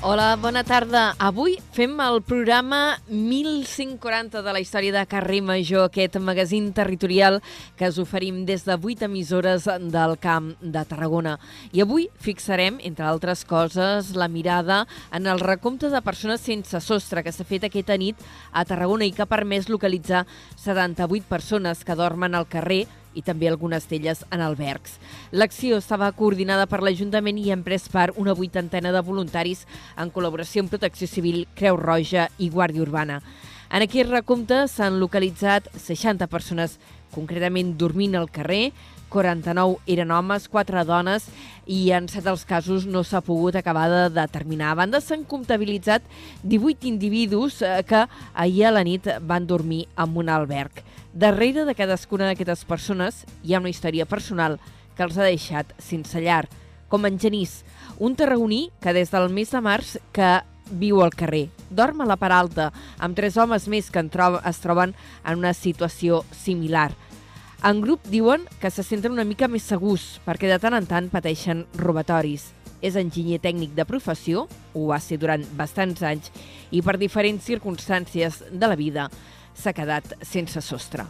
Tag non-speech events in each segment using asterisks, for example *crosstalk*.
Hola, bona tarda. Avui fem el programa 1140 de la història de Carrer Major, aquest magazín territorial que us oferim des de 8 emissores del Camp de Tarragona. I avui fixarem, entre altres coses, la mirada en el recompte de persones sense sostre que s'ha fet aquesta nit a Tarragona i que ha permès localitzar 78 persones que dormen al carrer i també algunes d'elles en albergs. L'acció estava coordinada per l'Ajuntament i han pres part una vuitantena de voluntaris en col·laboració amb Protecció Civil, Creu Roja i Guàrdia Urbana. En aquest recompte s'han localitzat 60 persones concretament dormint al carrer, 49 eren homes, 4 dones i en 7 dels casos no s'ha pogut acabar de determinar. A banda, s'han comptabilitzat 18 individus eh, que ahir a la nit van dormir en un alberg. Darrere de cadascuna d'aquestes persones hi ha una història personal que els ha deixat sense llar, com en Genís, un tarragoní que des del mes de març que viu al carrer. Dorm a la part alta, amb tres homes més que es troben en una situació similar. En grup diuen que se senten una mica més segurs perquè de tant en tant pateixen robatoris. És enginyer tècnic de professió, ho va ser durant bastants anys, i per diferents circumstàncies de la vida s'ha quedat sense sostre.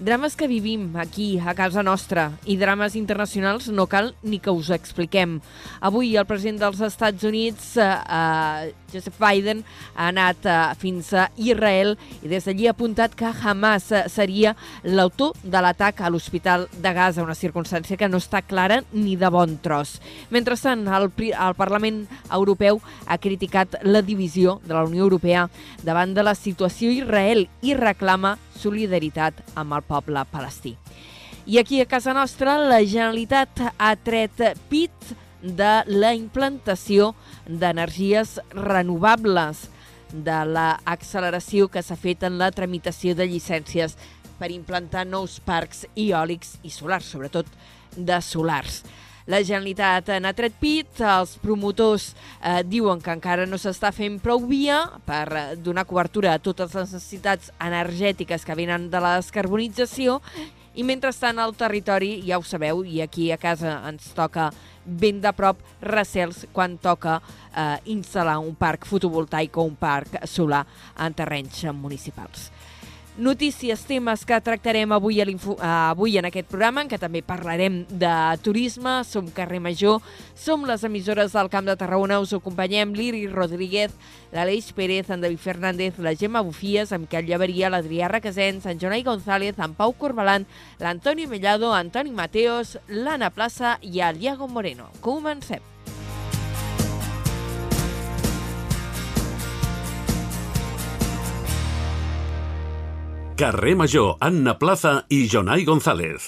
Drames que vivim aquí, a casa nostra, i drames internacionals no cal ni que us expliquem. Avui el president dels Estats Units, eh, eh, Joseph Biden, ha anat eh, fins a Israel i des d'allí ha apuntat que Hamas eh, seria l'autor de l'atac a l'Hospital de Gaza, una circumstància que no està clara ni de bon tros. Mentrestant, el, el Parlament Europeu ha criticat la divisió de la Unió Europea davant de la situació Israel i reclama solidaritat amb el poble palestí. I aquí a casa nostra la Generalitat ha tret pit de la implantació d'energies renovables, de l'acceleració que s'ha fet en la tramitació de llicències per implantar nous parcs eòlics i solars, sobretot de solars. La Generalitat n'ha tret pit, els promotors eh, diuen que encara no s'està fent prou via per donar cobertura a totes les necessitats energètiques que venen de la descarbonització. I mentrestant al territori, ja ho sabeu, i aquí a casa ens toca ben de prop recels quan toca eh, instal·lar un parc fotovoltaic o un parc solar en terrenys municipals notícies, temes que tractarem avui, a avui en aquest programa, en què també parlarem de turisme, som Carrer Major, som les emissores del Camp de Tarragona, us acompanyem l'Iri Rodríguez, l'Aleix Pérez, en David Fernández, la Gemma Bufies, amb Miquel Llaveria, l'Adrià Requesens, en Jonai González, en Pau Corbalan, l'Antoni Mellado, Antoni Mateos, l'Anna Plaça i el Iago Moreno. Comencem. Carrer Major, Anna Plaza i Jonai González.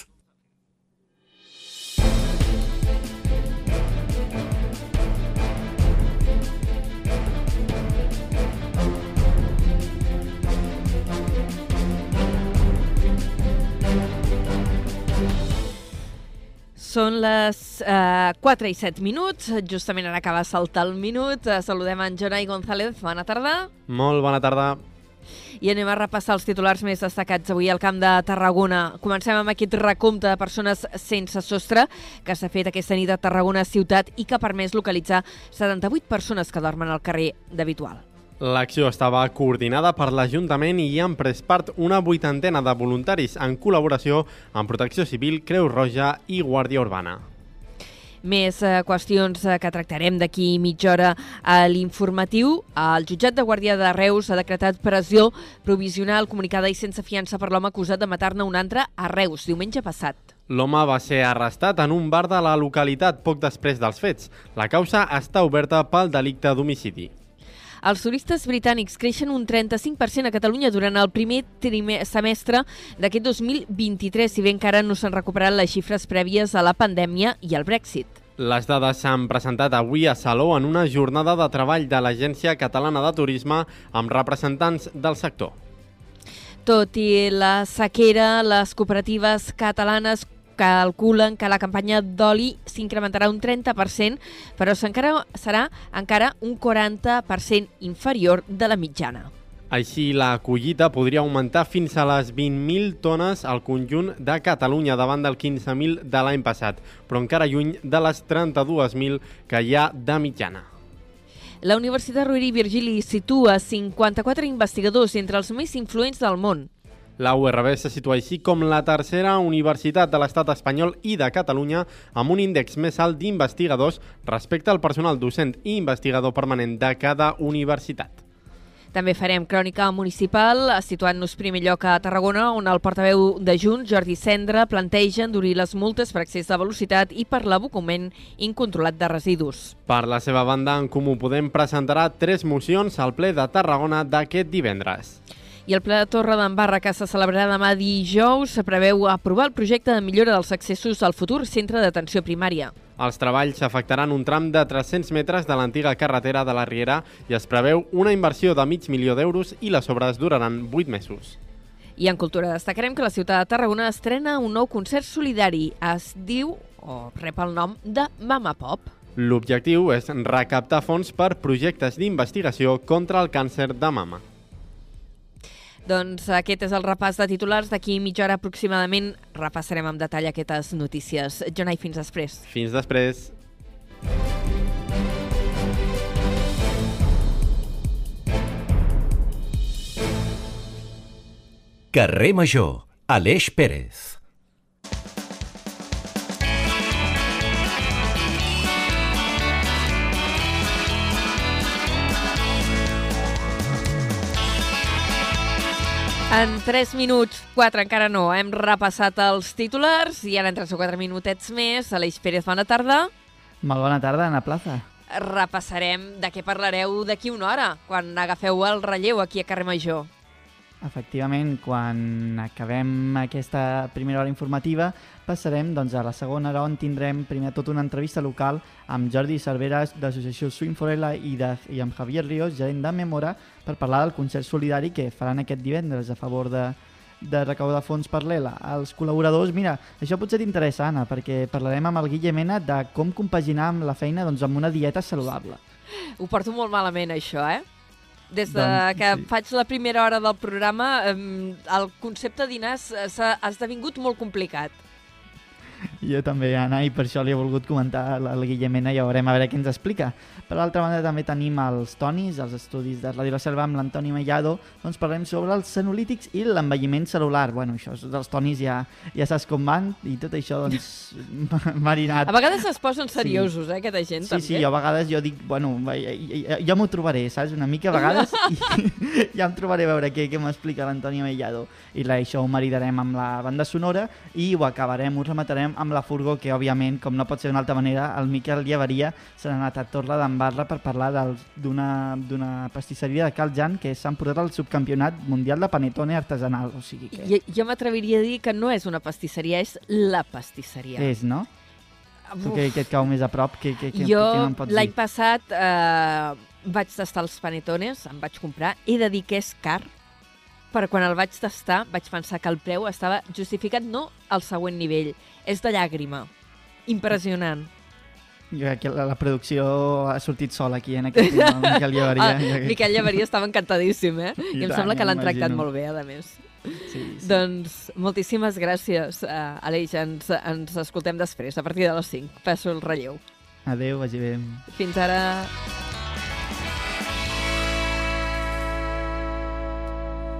Són les eh, 4 i 7 minuts, justament ara acaba de saltar el minut. Eh, saludem en Jonai González, bona tarda. Molt bona tarda. I anem a repassar els titulars més destacats avui al Camp de Tarragona. Comencem amb aquest recompte de persones sense sostre que s'ha fet aquesta nit a Tarragona ciutat i que ha permès localitzar 78 persones que dormen al carrer d'habitual. L'acció estava coordinada per l'Ajuntament i hi han pres part una vuitantena de voluntaris en col·laboració amb Protecció Civil, Creu Roja i Guàrdia Urbana. Més eh, qüestions eh, que tractarem d'aquí mitja hora a l'informatiu. El jutjat de Guàrdia de Reus ha decretat pressió provisional comunicada i sense fiança per l'home acusat de matar-ne un altre a Reus diumenge passat. L'home va ser arrestat en un bar de la localitat poc després dels fets. La causa està oberta pel delicte d'homicidi. Els turistes britànics creixen un 35% a Catalunya durant el primer semestre d'aquest 2023, si bé encara no s'han recuperat les xifres prèvies a la pandèmia i al Brexit. Les dades s'han presentat avui a Saló en una jornada de treball de l'Agència Catalana de Turisme amb representants del sector. Tot i la sequera, les cooperatives catalanes calculen que la campanya d'oli s'incrementarà un 30%, però encara serà encara un 40% inferior de la mitjana. Així, la collita podria augmentar fins a les 20.000 tones al conjunt de Catalunya davant del 15.000 de l'any passat, però encara lluny de les 32.000 que hi ha de mitjana. La Universitat Rovira i Virgili situa 54 investigadors entre els més influents del món. La URB se situa així com la tercera universitat de l'estat espanyol i de Catalunya amb un índex més alt d'investigadors respecte al personal docent i investigador permanent de cada universitat. També farem crònica municipal, situant-nos primer lloc a Tarragona, on el portaveu de Junts, Jordi Cendra, planteja endurir les multes per excés de velocitat i per l'abocament incontrolat de residus. Per la seva banda, en Comú Podem presentarà tres mocions al ple de Tarragona d'aquest divendres. I el ple de Torre d'Embarra, que se celebrarà demà dijous, preveu aprovar el projecte de millora dels accessos al futur centre d'atenció primària. Els treballs afectaran un tram de 300 metres de l'antiga carretera de la Riera i es preveu una inversió de mig milió d'euros i les obres duraran 8 mesos. I en cultura destacarem que la ciutat de Tarragona estrena un nou concert solidari. Es diu, o rep el nom, de Mama Pop. L'objectiu és recaptar fons per projectes d'investigació contra el càncer de mama. Doncs aquest és el repàs de titulars. D'aquí mitja hora aproximadament repassarem amb detall aquestes notícies. Jonai, fins després. Fins després. Carrer Major, Aleix Pérez. En 3 minuts, 4 encara no, hem repassat els titulars i ara en 3 o 4 minutets més. Aleix Pérez, bona tarda. Molt bona tarda, Ana Plaza. Repassarem de què parlareu d'aquí una hora, quan agafeu el relleu aquí a Carrer Major. Efectivament, quan acabem aquesta primera hora informativa, passarem doncs, a la segona hora on tindrem primer tot una entrevista local amb Jordi Cerveras d'associació Swing Forella i, de, i amb Javier Ríos, gerent de Memora, per parlar del concert solidari que faran aquest divendres a favor de, de recaudar fons per l'ELA. Els col·laboradors, mira, això potser t'interessa, Anna, perquè parlarem amb el Guille Mena de com compaginar amb la feina doncs, amb una dieta saludable. Ho porto molt malament, això, eh? Des de Doncs, que sí. faig la primera hora del programa, el concepte dinars s'ha ha esdevingut molt complicat. Jo també, Anna, i per això li he volgut comentar al al Guille Mena i ja veurem a veure què ens explica. Per l'altra banda també tenim els Tonis, els estudis de Ràdio La Selva amb l'Antoni Mellado, doncs parlem sobre els senolítics i l'envelliment celular. Bueno, això dels Tonis ja, ja saps com van i tot això doncs *laughs* marinat. A vegades es posen seriosos, eh, aquesta gent, Sí, també. sí, jo a vegades jo dic, bueno, ja, ja m'ho trobaré, saps? Una mica a vegades *laughs* i *laughs* ja em trobaré a veure què, què m'explica l'Antoni Mellado. I la, això ho maridarem amb la banda sonora i ho acabarem, ho rematarem amb la furgó, que òbviament, com no pot ser d'una altra manera, el Miquel Llevaria se n'ha anat a Torla d'Embarra per parlar d'una pastisseria de Cal Jan que s'ha emportat al subcampionat mundial de panetone artesanal. O sigui que Jo, jo m'atreviria a dir que no és una pastisseria, és la pastisseria. és, no? Tu Uf. que, que et cau més a prop, què, què, què, jo què me'n pots l'any dir? passat eh, vaig tastar els panetones, em vaig comprar, he de dir que és car, però quan el vaig tastar vaig pensar que el preu estava justificat no al següent nivell, és de llàgrima. Impressionant. Jo crec que la, la producció ha sortit sola aquí en aquest tema, el *laughs* Miquel Llevaria. Ah, crec Miquel Llevaria estava encantadíssim, eh? I, I em tant, sembla que l'han tractat molt bé, a més. Sí, sí. Doncs moltíssimes gràcies, uh, Aleix. Ens, ens escoltem després, a partir de les 5. Passo el relleu. Adéu, vagi bé. Fins ara...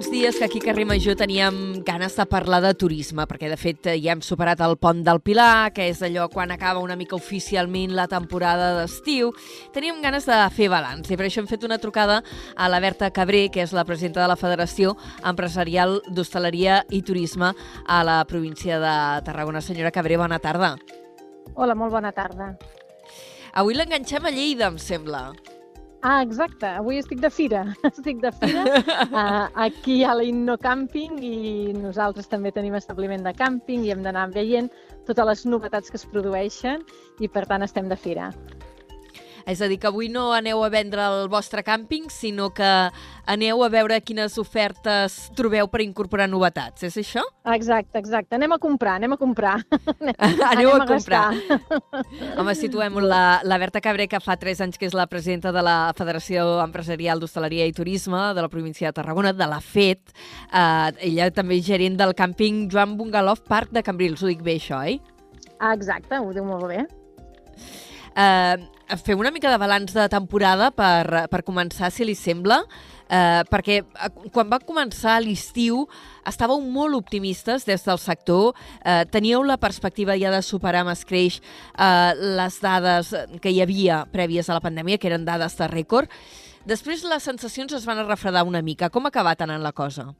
Uns dies que aquí a Carrer Major teníem ganes de parlar de turisme, perquè de fet eh, ja hem superat el pont del Pilar, que és allò quan acaba una mica oficialment la temporada d'estiu. Teníem ganes de fer balanç i per això hem fet una trucada a la Berta Cabré, que és la presidenta de la Federació Empresarial d'Hostaleria i Turisme a la província de Tarragona. Senyora Cabré, bona tarda. Hola, molt bona tarda. Avui l'enganxem a Lleida, em sembla. Ah, exacte. Avui estic de fira. *laughs* Estic de fira. Uh, *laughs* aquí ha l'Inno Camping i nosaltres també tenim establiment de càmping i hem d'anar veient totes les novetats que es produeixen i, per tant, estem de fira. És a dir, que avui no aneu a vendre el vostre càmping, sinó que aneu a veure quines ofertes trobeu per incorporar novetats, és això? Exacte, exacte. Anem a comprar, anem a comprar. *laughs* aneu a, a comprar. Home, situem la, la Berta Cabré, que fa 3 anys que és la presidenta de la Federació Empresarial d'Hostaleria i Turisme de la província de Tarragona, de la FET. Uh, ella també és gerent del càmping Joan Bungalov Parc de Cambrils. Ho dic bé, això, oi? Ah, exacte, ho diu molt bé. Uh, fem una mica de balanç de temporada per, per començar, si li sembla, eh, perquè eh, quan va començar l'estiu estàveu molt optimistes des del sector, eh, teníeu la perspectiva ja de superar amb escreix eh, les dades que hi havia prèvies a la pandèmia, que eren dades de rècord. Després les sensacions es van refredar una mica. Com ha acabat anant la cosa?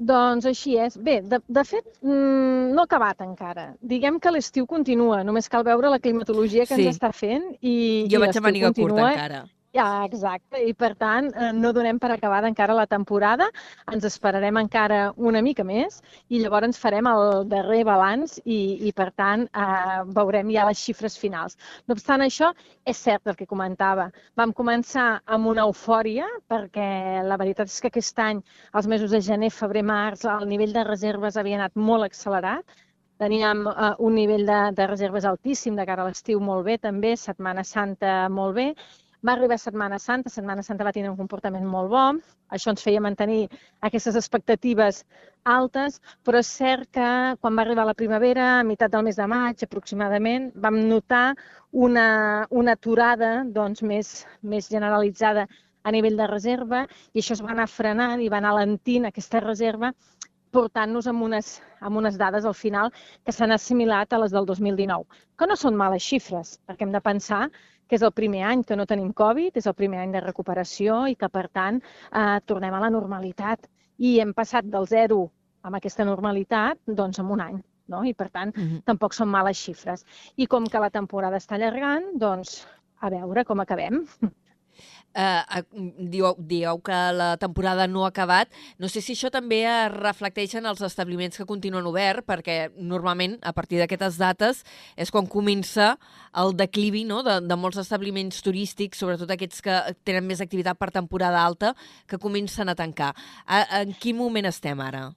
Doncs així és. Bé, de, de fet, mmm, no ha acabat encara. Diguem que l'estiu continua, només cal veure la climatologia que sí. ens està fent i, jo i vaig a maniga curta encara. Ja, exacte, i per tant eh, no donem per acabada encara la temporada, ens esperarem encara una mica més i llavors ens farem el darrer balanç i, i per tant eh, veurem ja les xifres finals. No obstant això, és cert el que comentava. Vam començar amb una eufòria perquè la veritat és que aquest any, els mesos de gener, febrer, març, el nivell de reserves havia anat molt accelerat, teníem uh, un nivell de, de reserves altíssim de cara a l'estiu molt bé també, Setmana Santa molt bé, va arribar Setmana Santa, Setmana Santa va tenir un comportament molt bo, això ens feia mantenir aquestes expectatives altes, però és cert que quan va arribar la primavera, a meitat del mes de maig aproximadament, vam notar una, una aturada doncs, més, més generalitzada a nivell de reserva i això es va anar frenant i va anar alentint aquesta reserva portant-nos amb unes, amb unes dades al final que s'han assimilat a les del 2019, que no són males xifres, perquè hem de pensar que és el primer any que no tenim Covid, és el primer any de recuperació i que, per tant, eh, tornem a la normalitat. I hem passat del zero amb aquesta normalitat doncs, en un any. No? I, per tant, uh -huh. tampoc són males xifres. I com que la temporada està allargant, doncs, a veure com acabem. Eh, dieu, dieu que la temporada no ha acabat. No sé si això també es reflecteix en els establiments que continuen obert, perquè normalment a partir d'aquestes dates és quan comença el declivi no? de, de molts establiments turístics, sobretot aquests que tenen més activitat per temporada alta, que comencen a tancar. A, en quin moment estem ara?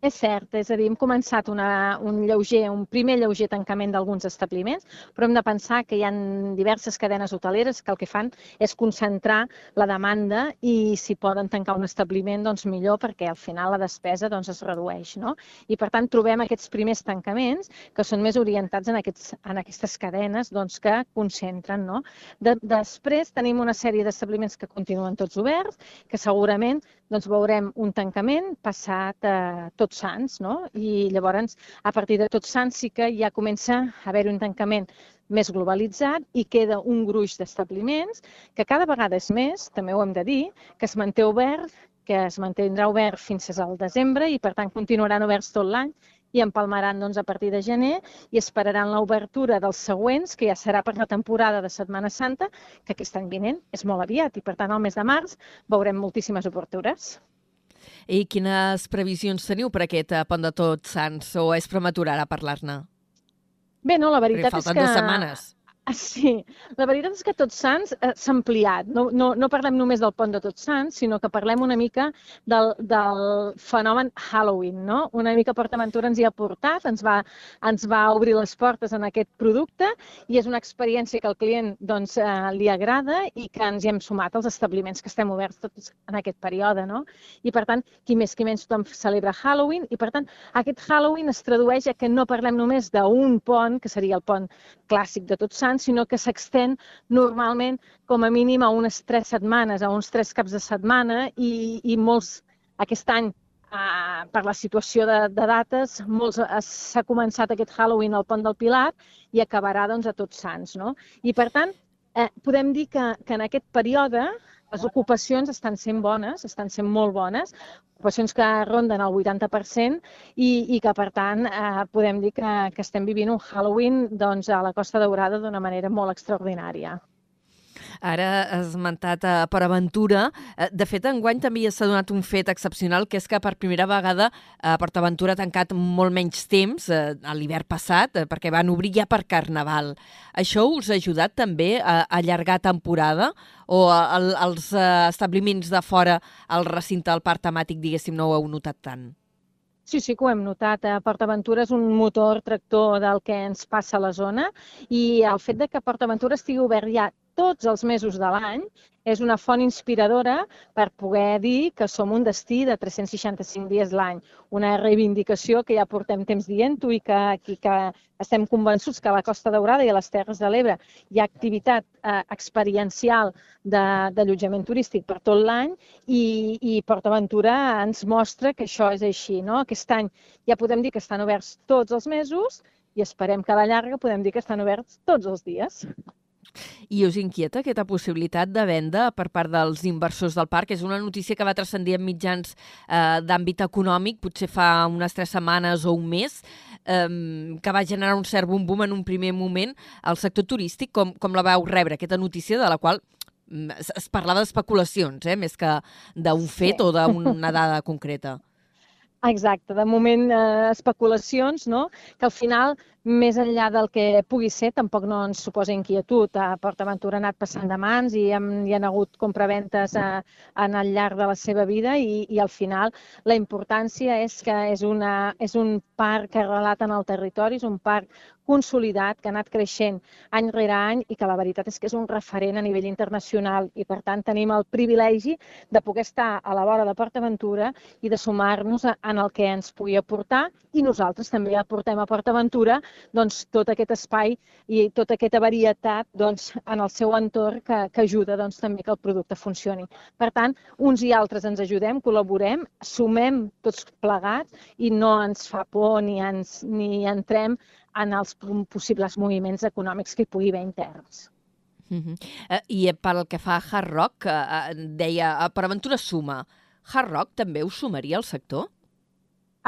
És cert, és a dir, hem començat una, un, lleuger, un primer lleuger tancament d'alguns establiments, però hem de pensar que hi ha diverses cadenes hoteleres que el que fan és concentrar la demanda i si poden tancar un establiment, doncs millor, perquè al final la despesa doncs, es redueix. No? I per tant trobem aquests primers tancaments que són més orientats en, aquests, en aquestes cadenes doncs, que concentren. No? De, després tenim una sèrie d'establiments que continuen tots oberts, que segurament doncs, veurem un tancament passat eh, tot tots sants, no? I llavors, a partir de tots sants sí que ja comença a haver un tancament més globalitzat i queda un gruix d'establiments que cada vegada és més, també ho hem de dir, que es manté obert, que es mantindrà obert fins al desembre i, per tant, continuaran oberts tot l'any i empalmaran doncs, a partir de gener i esperaran l'obertura dels següents, que ja serà per la temporada de Setmana Santa, que aquest any vinent és molt aviat i, per tant, al mes de març veurem moltíssimes obertures. I quines previsions teniu per aquest eh, pont de tots sants o és prematur ara parlar-ne? Bé, no, la veritat és que... falten dues setmanes. Ah, sí, la veritat és que Tots Sants eh, s'ha ampliat. No, no, no parlem només del pont de Tots Sants, sinó que parlem una mica del, del fenomen Halloween. No? Una mica PortAventura ens hi ha portat, ens va, ens va obrir les portes en aquest producte i és una experiència que al client doncs, eh, li agrada i que ens hi hem sumat als establiments que estem oberts tots en aquest període. No? I per tant, qui més qui menys tothom celebra Halloween i per tant aquest Halloween es tradueix a que no parlem només d'un pont, que seria el pont clàssic de Tots Sants, setmanes, sinó que s'extén normalment com a mínim a unes tres setmanes, a uns tres caps de setmana i, i molts aquest any Uh, per la situació de, de dates, molts s'ha començat aquest Halloween al Pont del Pilar i acabarà doncs, a Tots Sants. No? I, per tant, eh, podem dir que, que en aquest període les ocupacions estan sent bones, estan sent molt bones, ocupacions que ronden el 80% i, i que, per tant, eh, podem dir que, que estem vivint un Halloween doncs, a la Costa Daurada d'una manera molt extraordinària. Ara has esmentat a Port Aventura. Eh, de fet, enguany també s'ha donat un fet excepcional, que és que per primera vegada a Port Aventura ha tancat molt menys temps eh, a l'hivern passat, eh, perquè van obrir ja per Carnaval. Això us ha ajudat també a allargar temporada o el, els establiments de fora al recinte del parc temàtic, diguéssim, no ho heu notat tant? Sí, sí que ho hem notat. Port Aventura és un motor tractor del que ens passa a la zona i el fet de que Port Aventura estigui obert ja tots els mesos de l'any és una font inspiradora per poder dir que som un destí de 365 dies l'any. Una reivindicació que ja portem temps dient-ho i que, i que estem convençuts que a la Costa Daurada i a les Terres de l'Ebre hi ha activitat eh, experiencial d'allotjament turístic per tot l'any i, i PortAventura ens mostra que això és així. No? Aquest any ja podem dir que estan oberts tots els mesos i esperem que a la llarga podem dir que estan oberts tots els dies. I us inquieta aquesta possibilitat de venda per part dels inversors del parc? És una notícia que va transcendir en mitjans eh, d'àmbit econòmic, potser fa unes tres setmanes o un mes, eh, que va generar un cert bum-bum en un primer moment al sector turístic. Com, com la vau rebre, aquesta notícia de la qual mm, es, es parlava d'especulacions, eh, més que d'un fet sí. o d'una *laughs* dada concreta. Exacte, de moment eh, especulacions, no? que al final més enllà del que pugui ser, tampoc no ens suposa inquietud. A PortAventura ha anat passant de mans i hem, hi ha hagut compraventes a, en el llarg de la seva vida i, i al final la importància és que és, una, és un parc que relata en el territori, és un parc consolidat, que ha anat creixent any rere any i que la veritat és que és un referent a nivell internacional i per tant tenim el privilegi de poder estar a la vora de PortAventura i de sumar-nos en el que ens pugui aportar i nosaltres també aportem a PortAventura doncs, tot aquest espai i tota aquesta varietat doncs, en el seu entorn que, que ajuda doncs, també que el producte funcioni. Per tant, uns i altres ens ajudem, col·laborem, sumem tots plegats i no ens fa por ni, ens, ni entrem en els possibles moviments econòmics que hi pugui haver interns. Uh -huh. uh, I pel que fa a Hard Rock, uh, uh, deia, uh, per aventura suma, Hard Rock també us sumaria al sector?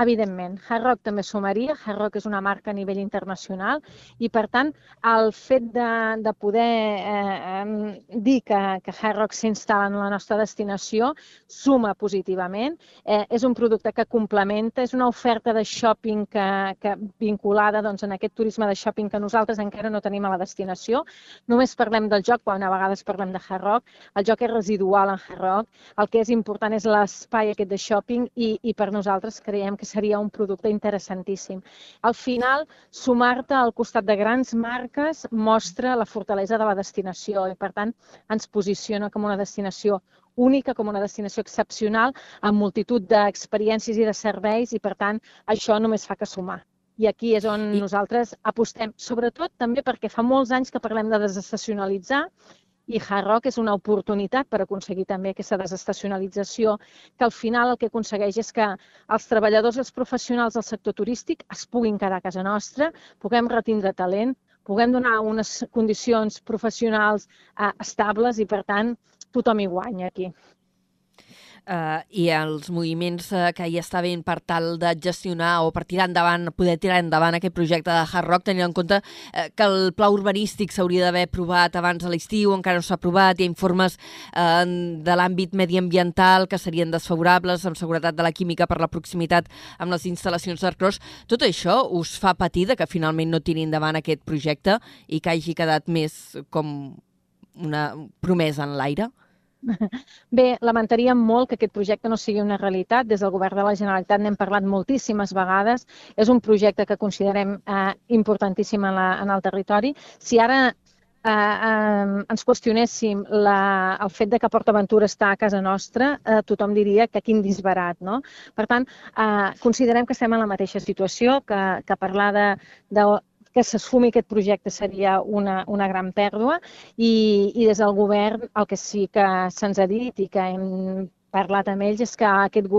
Evidentment, Hard Rock també sumaria. Hard Rock és una marca a nivell internacional i, per tant, el fet de, de poder eh, dir que, que Hard Rock s'instal·la en la nostra destinació suma positivament. Eh, és un producte que complementa, és una oferta de shopping que, que vinculada doncs, en aquest turisme de shopping que nosaltres encara no tenim a la destinació. Només parlem del joc quan a vegades parlem de Hard Rock. El joc és residual en Hard Rock. El que és important és l'espai aquest de shopping i, i per nosaltres creiem que seria un producte interessantíssim. Al final, sumar-te al costat de grans marques mostra la fortalesa de la destinació i, per tant, ens posiciona com una destinació única, com una destinació excepcional, amb multitud d'experiències i de serveis i, per tant, això només fa que sumar. I aquí és on I... nosaltres apostem, sobretot també perquè fa molts anys que parlem de desestacionalitzar i Hard Rock és una oportunitat per aconseguir també aquesta desestacionalització, que al final el que aconsegueix és que els treballadors i els professionals del sector turístic es puguin quedar a casa nostra, puguem retindre talent, puguem donar unes condicions professionals eh, estables i, per tant, tothom hi guanya aquí eh, i els moviments eh, que hi està ben per tal de gestionar o per tirar endavant, poder tirar endavant aquest projecte de Hard Rock, tenint en compte eh, que el pla urbanístic s'hauria d'haver aprovat abans de l'estiu, encara no s'ha aprovat, hi ha informes eh, de l'àmbit mediambiental que serien desfavorables, amb seguretat de la química per la proximitat amb les instal·lacions d'Arcros. Tot això us fa patir que finalment no tiri endavant aquest projecte i que hagi quedat més com una promesa en l'aire? *laughs* Bé, lamentaríem molt que aquest projecte no sigui una realitat. Des del Govern de la Generalitat n'hem parlat moltíssimes vegades. És un projecte que considerem eh, importantíssim en, la, en el territori. Si ara eh, eh, ens qüestionéssim la, el fet de que PortAventura està a casa nostra, eh, tothom diria que quin disbarat. No? Per tant, eh, considerem que estem en la mateixa situació, que, que parlar de, de que s'esfumi aquest projecte seria una, una gran pèrdua i, i des del govern el que sí que se'ns ha dit i que hem parlat amb ells és que aquest,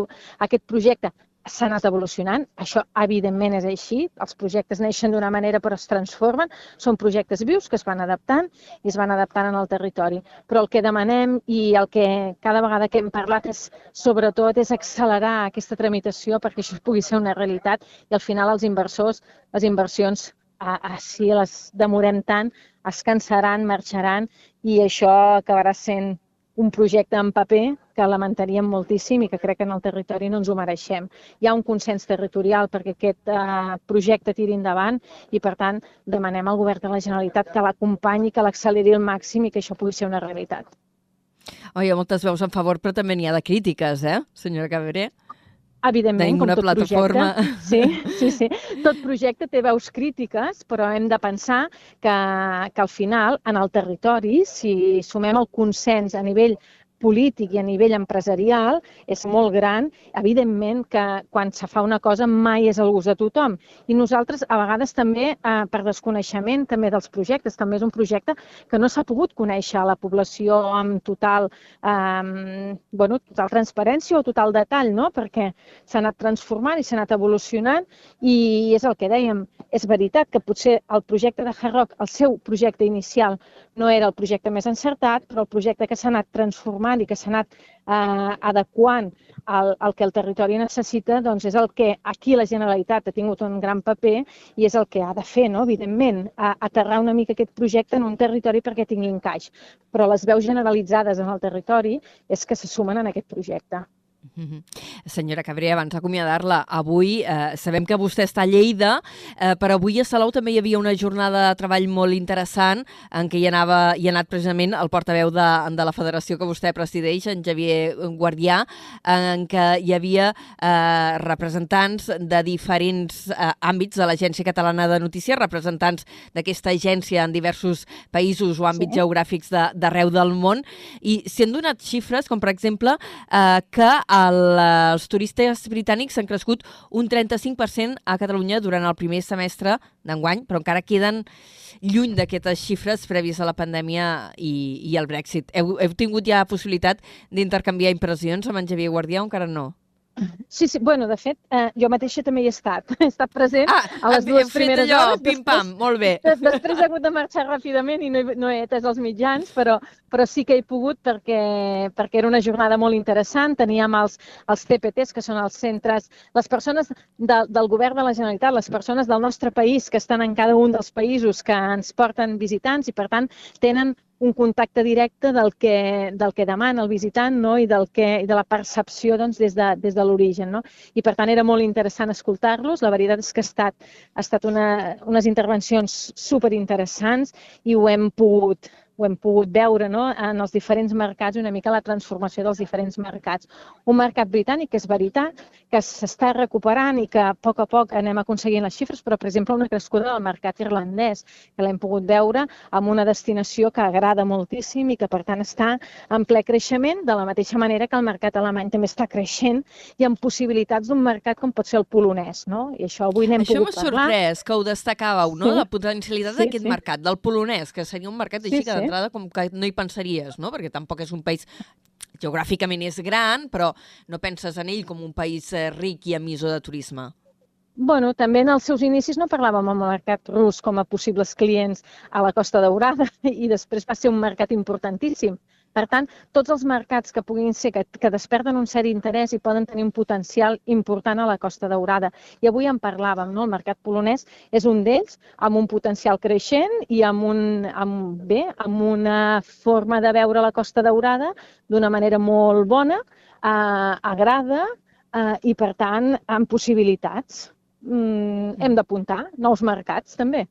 aquest projecte s'ha anat evolucionant. Això, evidentment, és així. Els projectes neixen d'una manera però es transformen. Són projectes vius que es van adaptant i es van adaptant en el territori. Però el que demanem i el que cada vegada que hem parlat és, sobretot, és accelerar aquesta tramitació perquè això pugui ser una realitat i al final els inversors, les inversions a, a, si les demorem tant, es cansaran, marxaran i això acabarà sent un projecte en paper que lamentaríem moltíssim i que crec que en el territori no ens ho mereixem. Hi ha un consens territorial perquè aquest eh, projecte tiri endavant i, per tant, demanem al govern de la Generalitat que l'acompanyi, que l'acceleri al màxim i que això pugui ser una realitat. Oh, hi ha moltes veus en favor, però també n'hi ha de crítiques, eh, senyora Cabré? Evidentment, com tot plataforma. projecte. Sí, sí, sí. Tot projecte té veus crítiques, però hem de pensar que, que al final, en el territori, si sumem el consens a nivell polític i a nivell empresarial és molt gran. Evidentment que quan se fa una cosa mai és el gust de tothom. I nosaltres, a vegades també, eh, per desconeixement també dels projectes, també és un projecte que no s'ha pogut conèixer a la població amb total, eh, bueno, total transparència o total detall, no? perquè s'ha anat transformant i s'ha anat evolucionant i és el que dèiem, és veritat que potser el projecte de Hard Rock, el seu projecte inicial, no era el projecte més encertat, però el projecte que s'ha anat transformant i que s'ha anat eh, adequant al, al que el territori necessita, doncs és el que aquí la Generalitat ha tingut un gran paper i és el que ha de fer, no? evidentment, a, aterrar una mica aquest projecte en un territori perquè tingui encaix. Però les veus generalitzades en el territori és que se sumen en aquest projecte. -hmm. Senyora Cabré, abans d'acomiadar-la, avui eh, sabem que vostè està a Lleida, eh, però avui a Salou també hi havia una jornada de treball molt interessant en què hi, anava, hi ha anat precisament el portaveu de, de la federació que vostè presideix, en Javier Guardià, en què hi havia eh, representants de diferents eh, àmbits de l'Agència Catalana de Notícies, representants d'aquesta agència en diversos països o àmbits sí. geogràfics d'arreu de, del món, i s'hi han donat xifres, com per exemple eh, que el, els turistes britànics han crescut un 35% a Catalunya durant el primer semestre d'enguany, però encara queden lluny d'aquestes xifres prèvies a la pandèmia i, i el Brexit. Heu, heu tingut ja possibilitat d'intercanviar impressions amb en Javier Guardià o encara no? Sí, sí, bueno, de fet, eh, jo mateixa també hi he estat. *laughs* He estat present ah, a les dues primeres allò, hores. pim-pam, molt bé. Després he hagut de marxar ràpidament i no he, no he atès els mitjans, però, però sí que he pogut perquè, perquè era una jornada molt interessant. Teníem els, els CPTs, que són els centres, les persones de, del govern de la Generalitat, les persones del nostre país que estan en cada un dels països que ens porten visitants i, per tant, tenen un contacte directe del que, del que demana el visitant no? I, del que, i de la percepció doncs, des de, des de l'origen. No? I per tant era molt interessant escoltar-los. La veritat és que ha estat, ha estat una, unes intervencions superinteressants i ho hem pogut ho hem pogut veure no? en els diferents mercats, una mica la transformació dels diferents mercats. Un mercat britànic que és veritat, que s'està recuperant i que a poc a poc anem aconseguint les xifres, però, per exemple, una crescuda del mercat irlandès, que l'hem pogut veure amb una destinació que agrada moltíssim i que, per tant, està en ple creixement, de la mateixa manera que el mercat alemany també està creixent i amb possibilitats d'un mercat com pot ser el polonès. No? I això avui n'hem pogut parlar. Això m'ha sorprès, que ho destacàveu, no? Sí. La potencialitat sí, d'aquest sí. mercat, del polonès, que seria un mercat així sí, que d'entrada com que no hi pensaries, no? Perquè tampoc és un país geogràficament és gran, però no penses en ell com un país eh, ric i emissor de turisme. Bueno, també en els seus inicis no parlàvem amb el mercat rus com a possibles clients a la Costa Daurada *laughs* i després va ser un mercat importantíssim. Per tant, tots els mercats que puguin ser, que, que desperten un cert interès i poden tenir un potencial important a la Costa Daurada. I avui en parlàvem, no? el mercat polonès és un d'ells, amb un potencial creixent i amb, un, amb, bé, amb una forma de veure la Costa Daurada d'una manera molt bona, eh, agrada eh, i, per tant, amb possibilitats. Mm, hem d'apuntar nous mercats, també.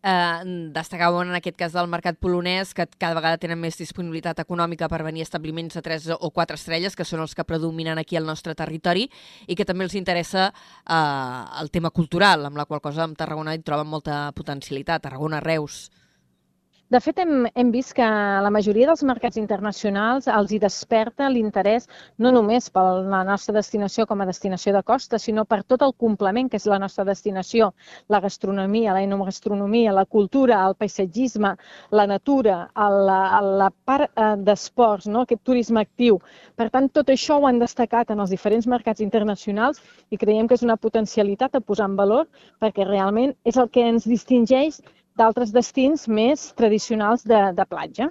Eh, destacàveu en aquest cas del mercat polonès que cada vegada tenen més disponibilitat econòmica per venir a establiments de 3 o 4 estrelles, que són els que predominen aquí al nostre territori, i que també els interessa eh, el tema cultural, amb la qual cosa en Tarragona hi troben molta potencialitat. Tarragona, Reus... De fet, hem, hem vist que la majoria dels mercats internacionals els hi desperta l'interès no només per la nostra destinació com a destinació de costa, sinó per tot el complement que és la nostra destinació, la gastronomia, la enogastronomia, la cultura, el paisatgisme, la natura, la, la part eh, d'esports, no? aquest turisme actiu. Per tant, tot això ho han destacat en els diferents mercats internacionals i creiem que és una potencialitat a posar en valor perquè realment és el que ens distingeix d'altres destins més tradicionals de, de platja.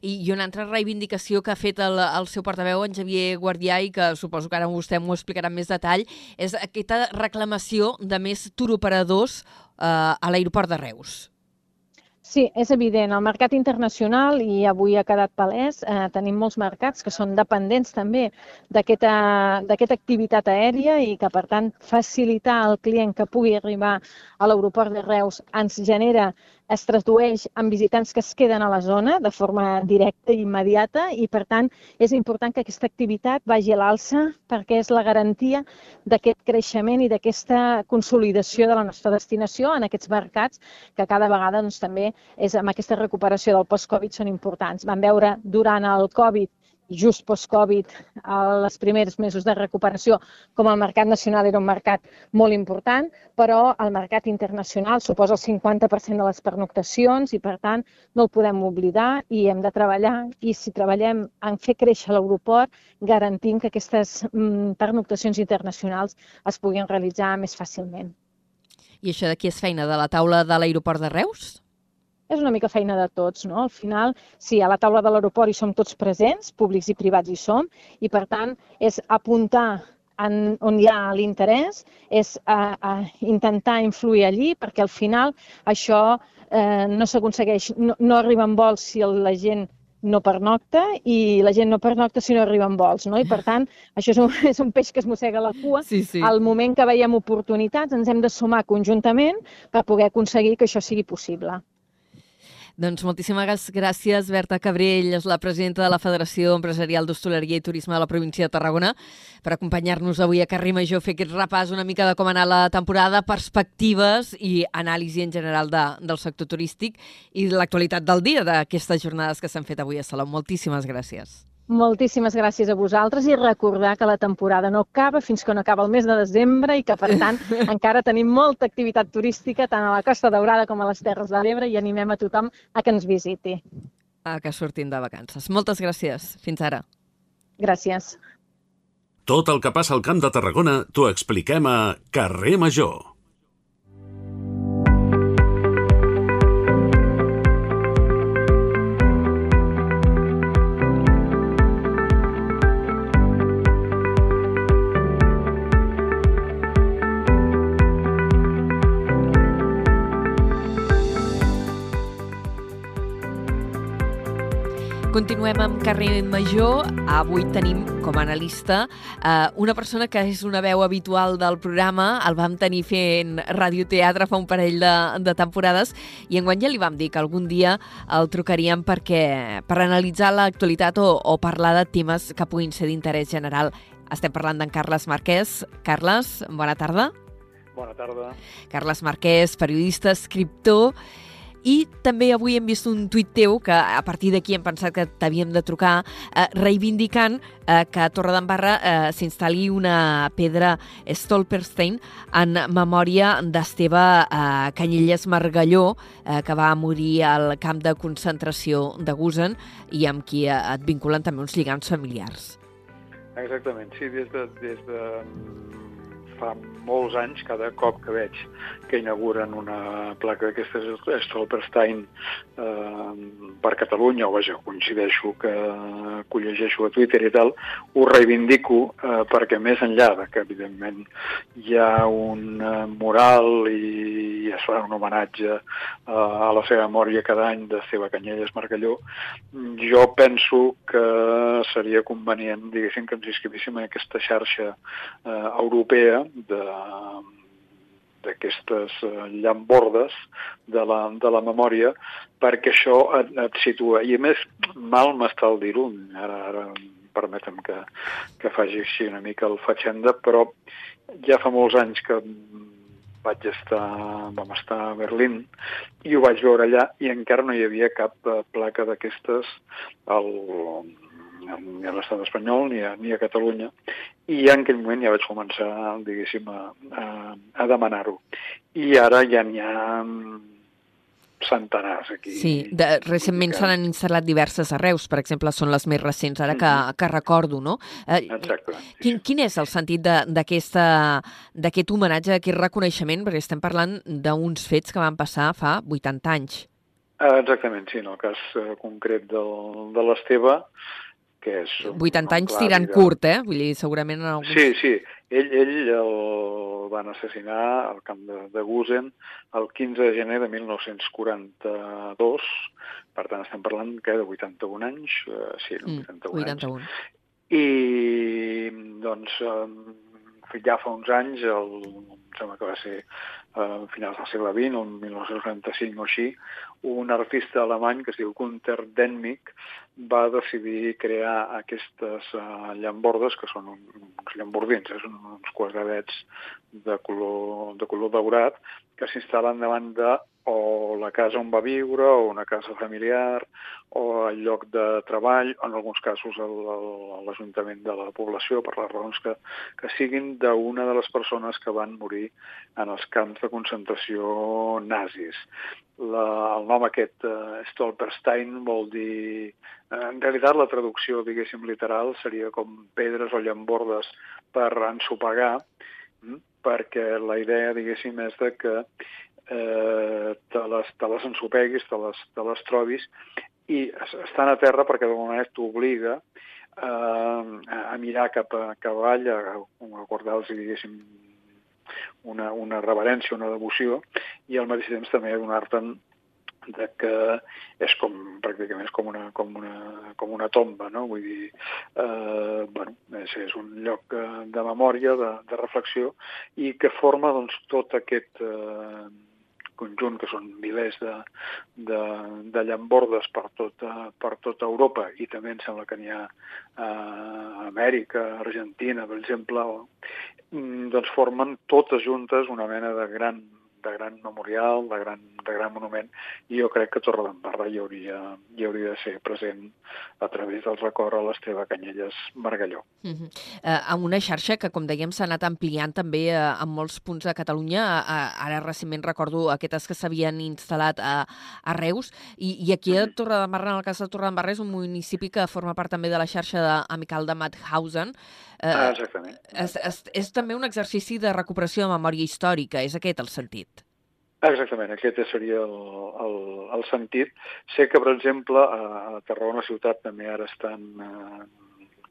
I, I una altra reivindicació que ha fet el, el seu portaveu, en Xavier Guardià, i que suposo que ara vostè m'ho explicarà en més detall, és aquesta reclamació de més turoperadors eh, a l'aeroport de Reus. Sí, és evident. El mercat internacional, i avui ha quedat palès, eh, tenim molts mercats que són dependents també d'aquesta activitat aèria i que, per tant, facilitar al client que pugui arribar a l'aeroport de Reus ens genera es tradueix en visitants que es queden a la zona de forma directa i immediata i, per tant, és important que aquesta activitat vagi a l'alça perquè és la garantia d'aquest creixement i d'aquesta consolidació de la nostra destinació en aquests mercats que cada vegada doncs, també és amb aquesta recuperació del post-Covid són importants. Vam veure durant el Covid just post-Covid, els primers mesos de recuperació, com el mercat nacional era un mercat molt important, però el mercat internacional suposa el 50% de les pernoctacions i, per tant, no el podem oblidar i hem de treballar. I si treballem en fer créixer l'aeroport, garantim que aquestes mm, pernoctacions internacionals es puguin realitzar més fàcilment. I això de qui és feina? De la taula de l'aeroport de Reus? És una mica feina de tots, no? Al final, sí, a la taula de l'aeroport hi som tots presents, públics i privats hi som, i per tant és apuntar en, on hi ha l'interès, és a, a intentar influir allí, perquè al final això eh, no s'aconsegueix, no, no arriben vols si el, la gent no pernocta i la gent no pernocta si no arriben vols, no? I per tant, *laughs* això és un, és un peix que es mossega la cua. Sí, sí. Al moment que veiem oportunitats ens hem de sumar conjuntament per poder aconseguir que això sigui possible. Doncs moltíssimes gràcies, Berta Cabrell, és la presidenta de la Federació Empresarial d'Hostaleria i Turisme de la província de Tarragona, per acompanyar-nos avui a Carrer Major, fer aquest repàs una mica de com ha anat la temporada, perspectives i anàlisi en general de, del sector turístic i l'actualitat del dia d'aquestes jornades que s'han fet avui a Salou. Moltíssimes gràcies. Moltíssimes gràcies a vosaltres i recordar que la temporada no acaba fins que no acaba el mes de desembre i que, per tant, *laughs* encara tenim molta activitat turística tant a la Costa Daurada com a les Terres de l'Ebre i animem a tothom a que ens visiti. A que sortim de vacances. Moltes gràcies. Fins ara. Gràcies. Tot el que passa al Camp de Tarragona t'ho expliquem a Carrer Major. Continuem amb Carrer Major. Avui tenim com a analista eh, una persona que és una veu habitual del programa. El vam tenir fent radioteatre fa un parell de, de temporades i enguany ja li vam dir que algun dia el trucaríem perquè, per analitzar l'actualitat o, o parlar de temes que puguin ser d'interès general. Estem parlant d'en Carles Marquès. Carles, bona tarda. Bona tarda. Carles Marquès, periodista, escriptor i també avui hem vist un tuit teu que a partir d'aquí hem pensat que t'havíem de trucar eh, reivindicant eh, que a Torredembarra eh, s'instal·li una pedra Stolperstein en memòria d'Esteve eh, Canyelles Margalló, eh, que va morir al camp de concentració de Gusen i amb qui eh, et vinculen també uns lligams familiars. Exactament, sí, des de, des de fa molts anys, cada cop que veig que inauguren una placa d'aquestes Stolperstein eh, per Catalunya, o vaja, coincideixo que, ho llegeixo a Twitter i tal, ho reivindico eh, perquè més enllà de que, evidentment, hi ha un eh, mural i es fa un homenatge eh, a la seva memòria cada any de Seva Canyelles Margalló, jo penso que seria convenient, diguéssim, que ens inscrivíssim en aquesta xarxa eh, europea d'aquestes eh, llambordes de la, de la memòria perquè això et, et situa. I a més, mal m'està el dir-ho, ara, ara permetem que, que faci així una mica el fatxenda, però ja fa molts anys que vaig estar, vam estar a Berlín i ho vaig veure allà i encara no hi havia cap eh, placa d'aquestes al, ni a l'estat espanyol ni a, ni a Catalunya i en aquell moment ja vaig començar, diguéssim, a, a, a demanar-ho. I ara ja n'hi ha centenars aquí. Sí, de, recentment se n'han instal·lat diverses arreus, per exemple, són les més recents, ara que, mm -hmm. que recordo, no? Eh, Exacte. Sí. Quin, quin és el sentit d'aquest homenatge, d'aquest reconeixement? Perquè estem parlant d'uns fets que van passar fa 80 anys. Eh, exactament, sí, en el cas eh, concret del, de l'Esteve, que és... 80 anys tirant de... curt, eh? Vull dir, segurament en alguns... Sí, sí. Ell, ell el van assassinar al camp de, de Gusen el 15 de gener de 1942, per tant estem parlant que de 81 anys, eh, sí, Mm, 81, 81. anys, i doncs eh, ja fa uns anys, el, em sembla que va ser eh, a finals del segle XX, el 1945 o així, un artista alemany que es diu Gunther Denmik va decidir crear aquestes uh, llambordes, que són un, uns llambordins, eh, són uns quadradets de color, de color daurat, que s'instal·len davant de o la casa on va viure, o una casa familiar, o el lloc de treball, en alguns casos l'Ajuntament de la població, per les raons que, que siguin d'una de les persones que van morir en els camps de concentració nazis. La, el nom aquest, uh, Stolperstein, vol dir... eh, En realitat, la traducció, diguéssim, literal seria com pedres o llambordes per ensopegar, mm, perquè la idea, diguéssim, és de que eh, te, les, te les ensopeguis, te les, te les trobis, i es- estan a terra perquè d'alguna manera t'obliga eh, a, mirar cap, a, cap avall, a, a guardar-los, diguéssim, una, una reverència, una devoció, i al mateix temps també donar-te'n de que és com, pràcticament és com una, com una, com una tomba, no? Vull dir, eh, bueno, és, és un lloc eh, de memòria, de, de reflexió, i que forma doncs, tot aquest eh, conjunt, que són milers de, de, de llambordes per tota, per tota Europa, i també em sembla que n'hi ha a Amèrica, Argentina, per exemple, mm, doncs formen totes juntes una mena de gran de gran memorial, de gran, de gran monument, i jo crec que Torredembarra hi hauria, hi hauria de ser present a través del record a l'Esteve Canyelles Margalló. Uh -huh. eh, amb una xarxa que, com dèiem, s'ha anat ampliant també eh, en molts punts de Catalunya. Eh, ara recentment recordo aquestes que s'havien instal·lat a, a Reus. I, I aquí a Torredembarra, en el cas de Torredembarra, és un municipi que forma part també de la xarxa amical de Mauthausen. Eh, Ah, exactament. és, és, és també un exercici de recuperació de memòria històrica, és aquest el sentit. Exactament, aquest seria el, el, el sentit. Sé que, per exemple, a Tarragona ciutat també ara estan eh,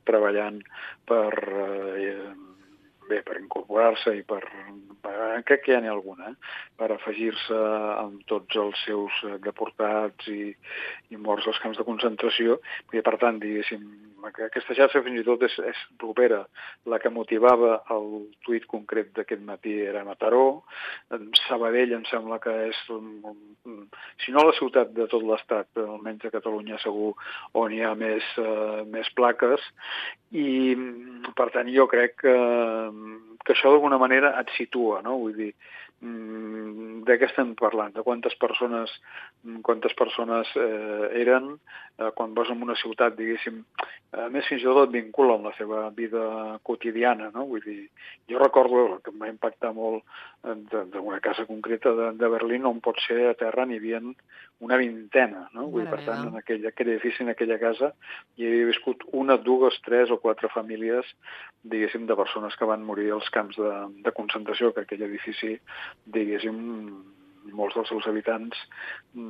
treballant per, eh, bé, per incorporar-se i per, per crec que ja n'hi ha alguna, eh, per afegir-se amb tots els seus eh, deportats i, i morts als camps de concentració. I, per tant, diguéssim, que aquesta xarxa fins i tot és, és propera. La que motivava el tuit concret d'aquest matí era Mataró, Sabadell em sembla que és, si no la ciutat de tot l'Estat, almenys a Catalunya segur on hi ha més, uh, més plaques, i per tant jo crec que, que això d'alguna manera et situa, no? Vull dir, de què estem parlant, de quantes persones, quantes persones eh, eren eh, quan vas en una ciutat, diguéssim, a més fins i tot et vincula amb la seva vida quotidiana, no? Vull dir, jo recordo que em va impactar molt d'una casa concreta de, de Berlín on pot ser a terra n'hi havia una vintena, no? Vull per tant, en aquell, aquell edifici, en aquella casa, hi havia viscut una, dues, tres o quatre famílies, diguéssim, de persones que van morir als camps de, de concentració, que aquell edifici, diguéssim, molts dels seus habitants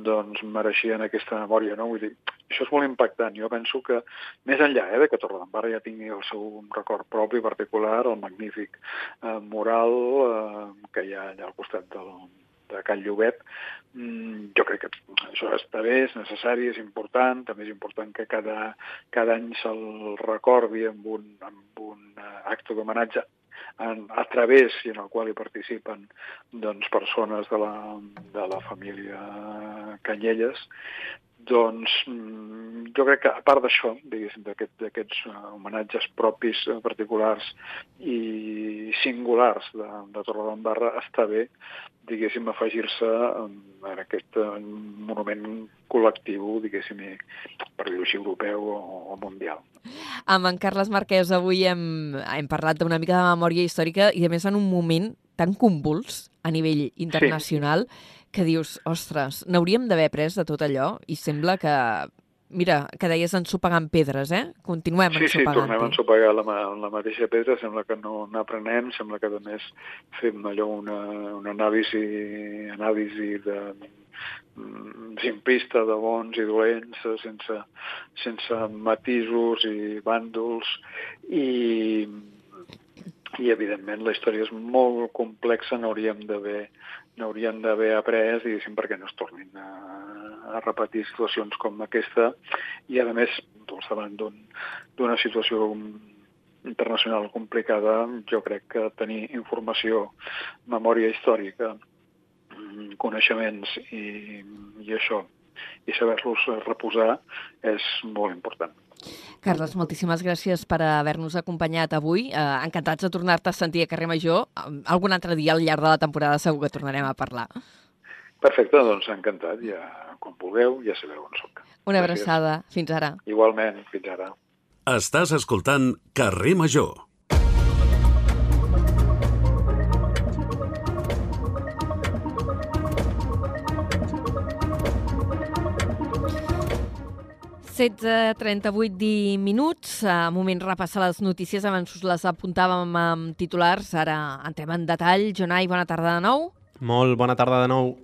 doncs mereixien aquesta memòria, no? Vull dir, això és molt impactant. Jo penso que, més enllà eh, de que Torredembarra ja tingui el seu record propi particular, el magnífic eh, mural eh, que hi ha allà al costat del, de Can Llobet, mm, jo crec que això està bé, és necessari, és important, també és important que cada, cada any se'l recordi amb un, amb un acte d'homenatge en, a través i en el qual hi participen doncs, persones de la, de la família Canyelles, doncs jo crec que a part d'això, diguéssim, d'aquests aquest, homenatges propis, particulars i singulars de, de Torredembarra, està bé, diguéssim, afegir-se en aquest monument col·lectiu, diguéssim, per dir-ho així, europeu o, o mundial. Amb en Carles Marquès avui hem, hem parlat d'una mica de memòria històrica i, a més, en un moment tan convuls a nivell internacional sí. Que dius, ostres, n'hauríem d'haver pres de tot allò i sembla que Mira, que deies ensopegant pedres, eh? Continuem sí, ensopegant. Sí, tornem a ensopegar la, la mateixa pedra, sembla que no n'aprenem, sembla que a més fem allò una, una anàlisi, anàlisi de, simplista de bons i dolents, sense, sense matisos i bàndols, i i evidentment la història és molt complexa, n'hauríem d'haver n'haurien d'haver après, diguéssim, perquè no es tornin a, a repetir situacions com aquesta i, a més, doncs, davant d'una un, situació internacional complicada, jo crec que tenir informació, memòria històrica, mm, coneixements i, i això, i saber-los reposar és molt important. Carles, moltíssimes gràcies per haver-nos acompanyat avui. Eh, encantats de tornar-te a sentir a Carrer Major. Algun altre dia al llarg de la temporada segur que tornarem a parlar. Perfecte, doncs encantat. Ja, quan vulgueu, ja sabeu on soc. Una gràcies. abraçada. Fins ara. Igualment, fins ara. Estàs escoltant Carrer Major. 16.38 minuts. A moment repassar les notícies. Abans us les apuntàvem amb titulars. Ara entrem en detall. Jonai, bona tarda de nou. Molt bona tarda de nou.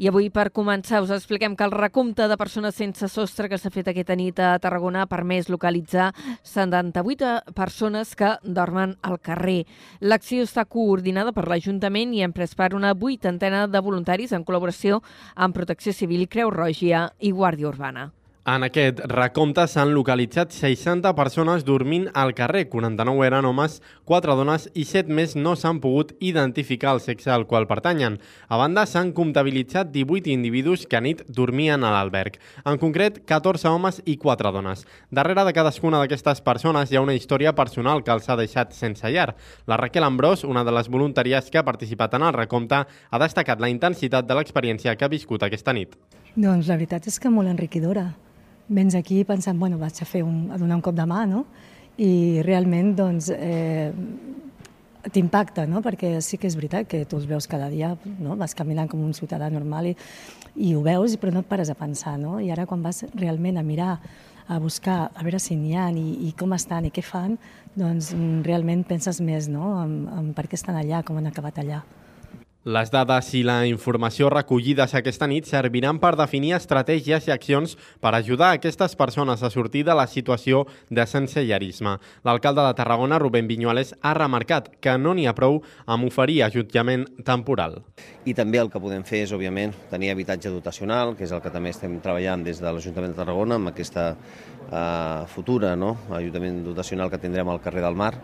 I avui, per començar, us expliquem que el recompte de persones sense sostre que s'ha fet aquesta nit a Tarragona ha permès localitzar 78 persones que dormen al carrer. L'acció està coordinada per l'Ajuntament i hem pres per una vuitantena de voluntaris en col·laboració amb Protecció Civil, Creu Roja i Guàrdia Urbana. En aquest recompte s'han localitzat 60 persones dormint al carrer, 49 eren homes, 4 dones i 7 més no s'han pogut identificar el sexe al qual pertanyen. A banda, s'han comptabilitzat 18 individus que a nit dormien a l'alberg. En concret, 14 homes i 4 dones. Darrere de cadascuna d'aquestes persones hi ha una història personal que els ha deixat sense llar. La Raquel Ambrós, una de les voluntàries que ha participat en el recompte, ha destacat la intensitat de l'experiència que ha viscut aquesta nit. Doncs la veritat és que molt enriquidora vens aquí pensant, bueno, vaig a, fer un, a donar un cop de mà, no? I realment, doncs, eh, t'impacta, no? Perquè sí que és veritat que tu els veus cada dia, no? Vas caminant com un ciutadà normal i, i ho veus, però no et pares a pensar, no? I ara quan vas realment a mirar, a buscar, a veure si n'hi ha i, i com estan i què fan, doncs realment penses més, no? En, en per què estan allà, com han acabat allà. Les dades i la informació recollides aquesta nit serviran per definir estratègies i accions per ajudar aquestes persones a sortir de la situació de sensellarisme. L'alcalde de Tarragona, Rubén Viñuales, ha remarcat que no n'hi ha prou amb oferir ajutjament temporal. I també el que podem fer és, òbviament, tenir habitatge dotacional, que és el que també estem treballant des de l'Ajuntament de Tarragona amb aquesta eh, futura no? ajutament dotacional que tindrem al carrer del Mar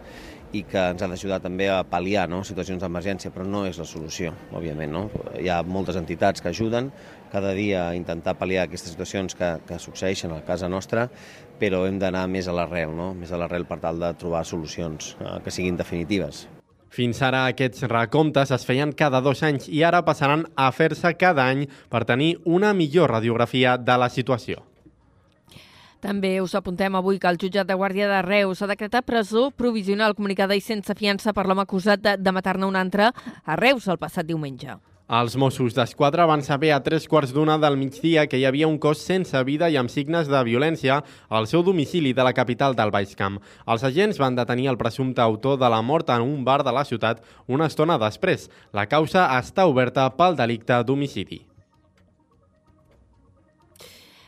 i que ens ha d'ajudar també a pal·liar no? situacions d'emergència, però no és la solució, òbviament. No? Hi ha moltes entitats que ajuden cada dia a intentar pal·liar aquestes situacions que, que succeeixen a casa nostra, però hem d'anar més a l'arrel, no? més a l'arrel per tal de trobar solucions eh, que siguin definitives. Fins ara aquests recomptes es feien cada dos anys i ara passaran a fer-se cada any per tenir una millor radiografia de la situació. També us apuntem avui que el jutjat de Guàrdia de Reus ha decretat presó provisional comunicada i sense fiança per l'home acusat de, de matar-ne un altre a Reus el passat diumenge. Els Mossos d'Esquadra van saber a tres quarts d'una del migdia que hi havia un cos sense vida i amb signes de violència al seu domicili de la capital del Baix Camp. Els agents van detenir el presumpte autor de la mort en un bar de la ciutat una estona després. La causa està oberta pel delicte d'homicidi.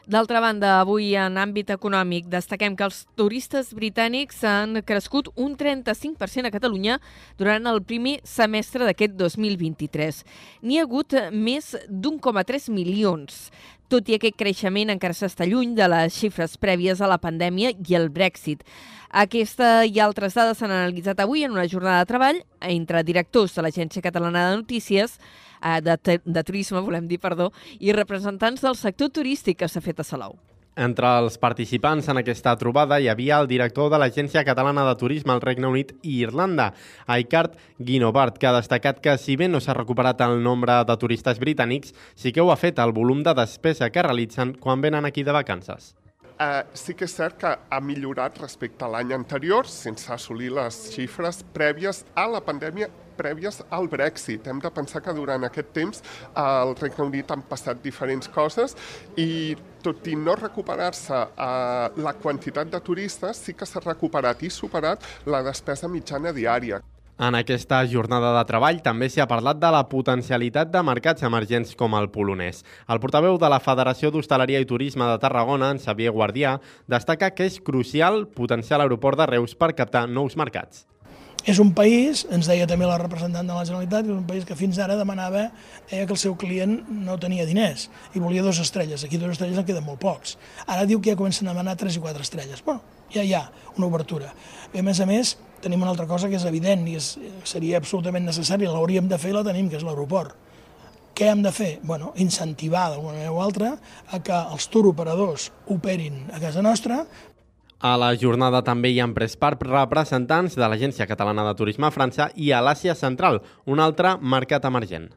D'altra banda, avui en àmbit econòmic destaquem que els turistes britànics han crescut un 35% a Catalunya durant el primer semestre d'aquest 2023. N'hi ha hagut més d'1,3 milions. Tot i aquest creixement encara s'està lluny de les xifres prèvies a la pandèmia i el Brexit. Aquesta i altres dades s'han analitzat avui en una jornada de treball entre directors de l'Agència Catalana de Notícies, eh, de, de turisme, volem dir, perdó, i representants del sector turístic que s'ha fet a Salou. Entre els participants en aquesta trobada hi havia el director de l'Agència Catalana de Turisme al Regne Unit i Irlanda, Aikard Guinovart, que ha destacat que si bé no s'ha recuperat el nombre de turistes britànics, sí que ho ha fet el volum de despesa que realitzen quan venen aquí de vacances eh, sí que és cert que ha millorat respecte a l'any anterior, sense assolir les xifres prèvies a la pandèmia prèvies al Brexit. Hem de pensar que durant aquest temps al Regne Unit han passat diferents coses i tot i no recuperar-se eh, la quantitat de turistes, sí que s'ha recuperat i superat la despesa mitjana diària. En aquesta jornada de treball també s'hi ha parlat de la potencialitat de mercats emergents com el polonès. El portaveu de la Federació d'Hostaleria i Turisme de Tarragona, en Xavier Guardià, destaca que és crucial potenciar l'aeroport de Reus per captar nous mercats. És un país, ens deia també la representant de la Generalitat, és un país que fins ara demanava, deia que el seu client no tenia diners i volia dues estrelles. Aquí dues estrelles en queden molt pocs. Ara diu que ja comencen a demanar tres i quatre estrelles. Bueno, ja hi ha una obertura. I a més a més, tenim una altra cosa que és evident i és, seria absolutament necessària, l'hauríem de fer i la tenim, que és l'aeroport. Què hem de fer? Bueno, incentivar d'alguna manera o altra a que els turoperadors operin a casa nostra, a la jornada també hi han pres part representants de l'Agència Catalana de Turisme a França i a l'Àsia Central, un altre mercat emergent.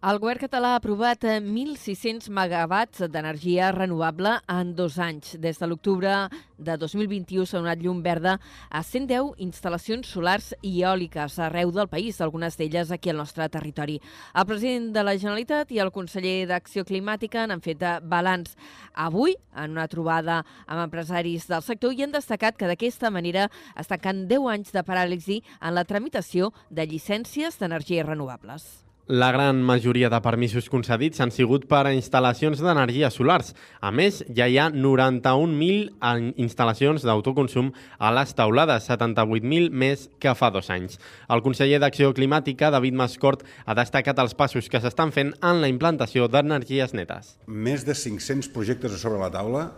El govern català ha aprovat 1.600 megawatts d'energia renovable en dos anys. Des de l'octubre de 2021 s'ha donat llum verda a 110 instal·lacions solars i eòliques arreu del país, algunes d'elles aquí al nostre territori. El president de la Generalitat i el conseller d'Acció Climàtica han fet balanç avui en una trobada amb empresaris del sector i han destacat que d'aquesta manera es tanquen 10 anys de paràlisi en la tramitació de llicències d'energies renovables. La gran majoria de permisos concedits han sigut per a instal·lacions d'energia solars. A més, ja hi ha 91.000 instal·lacions d'autoconsum a les taulades, 78.000 més que fa dos anys. El conseller d'Acció Climàtica, David Mascort, ha destacat els passos que s'estan fent en la implantació d'energies netes. Més de 500 projectes a sobre la taula,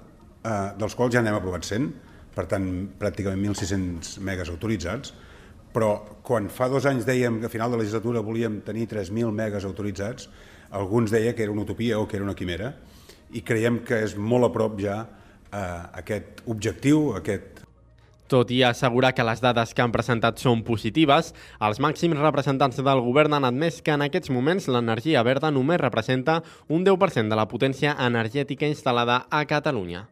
eh, dels quals ja n'hem aprovat 100, per tant, pràcticament 1.600 megas autoritzats, però quan fa dos anys dèiem que a final de la legislatura volíem tenir 3.000 megas autoritzats, alguns deia que era una utopia o que era una quimera, i creiem que és molt a prop ja eh, aquest objectiu, aquest tot i assegurar que les dades que han presentat són positives, els màxims representants del govern han admès que en aquests moments l'energia verda només representa un 10% de la potència energètica instal·lada a Catalunya.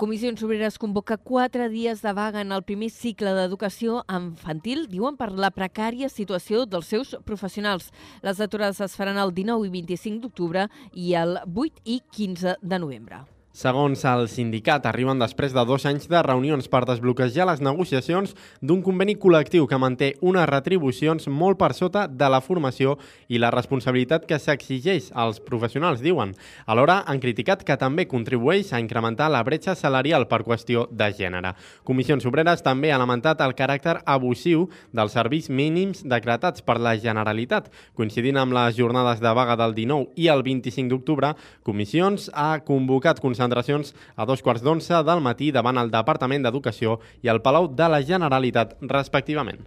Comissions Obreres convoca quatre dies de vaga en el primer cicle d'educació infantil, diuen per la precària situació dels seus professionals. Les aturades es faran el 19 i 25 d'octubre i el 8 i 15 de novembre. Segons el sindicat, arriben després de dos anys de reunions per desbloquejar les negociacions d'un conveni col·lectiu que manté unes retribucions molt per sota de la formació i la responsabilitat que s'exigeix als professionals, diuen. Alhora, han criticat que també contribueix a incrementar la bretxa salarial per qüestió de gènere. Comissions Obreres també ha lamentat el caràcter abusiu dels serveis mínims decretats per la Generalitat. Coincidint amb les jornades de vaga del 19 i el 25 d'octubre, Comissions ha convocat concentracions a dos quarts d'onze del matí davant el Departament d'Educació i el Palau de la Generalitat, respectivament.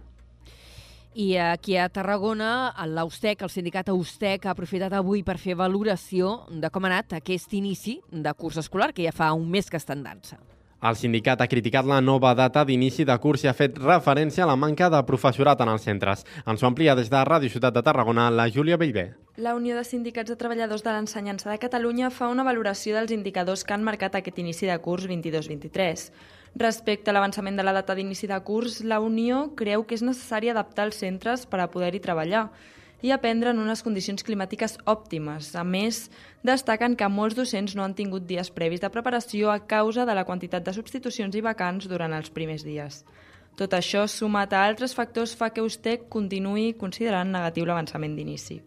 I aquí a Tarragona, l'Austec, el sindicat Austec, ha aprofitat avui per fer valoració de com ha anat aquest inici de curs escolar, que ja fa un mes que està en dansa. El sindicat ha criticat la nova data d'inici de curs i ha fet referència a la manca de professorat en els centres. Ens ho amplia des de Ràdio Ciutat de Tarragona, la Júlia Bellver. La Unió de Sindicats de Treballadors de l'Ensenyança de Catalunya fa una valoració dels indicadors que han marcat aquest inici de curs 22-23. Respecte a l'avançament de la data d'inici de curs, la Unió creu que és necessari adaptar els centres per a poder-hi treballar i aprendre en unes condicions climàtiques òptimes. A més, destaquen que molts docents no han tingut dies previs de preparació a causa de la quantitat de substitucions i vacants durant els primers dies. Tot això, sumat a altres factors, fa que Ustec continuï considerant negatiu l'avançament d'inici.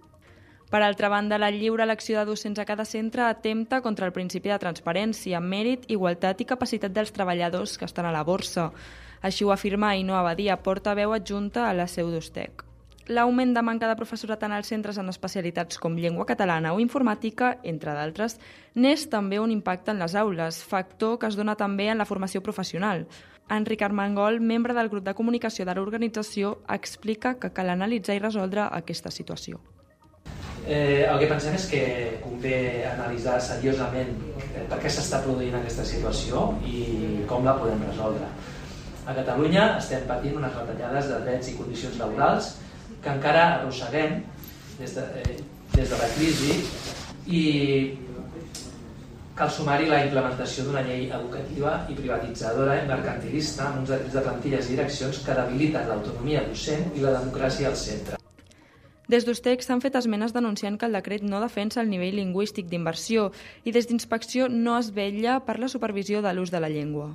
Per altra banda, la lliure elecció de docents a cada centre atempta contra el principi de transparència, mèrit, igualtat i capacitat dels treballadors que estan a la borsa. Així ho afirma Ainhoa Badia, portaveu adjunta a la seu d'Ustec. L'augment de manca de professorat en els centres en especialitats com llengua catalana o informàtica, entre d'altres, n'és també un impacte en les aules, factor que es dona també en la formació professional. Enric Armengol, membre del grup de comunicació de l'organització, explica que cal analitzar i resoldre aquesta situació. Eh, el que pensem és que convé analitzar seriosament eh, per què s'està produint aquesta situació i com la podem resoldre. A Catalunya estem patint unes retallades de drets i condicions laborals que encara arrosseguem des de, eh, des de la crisi i cal sumar-hi la implementació d'una llei educativa i privatitzadora i mercantilista amb uns decrets de plantilles i direccions que debiliten l'autonomia docent i la democràcia al centre. Des d'Ustec s'han fet esmenes denunciant que el decret no defensa el nivell lingüístic d'inversió i des d'Inspecció no es vetlla per la supervisió de l'ús de la llengua.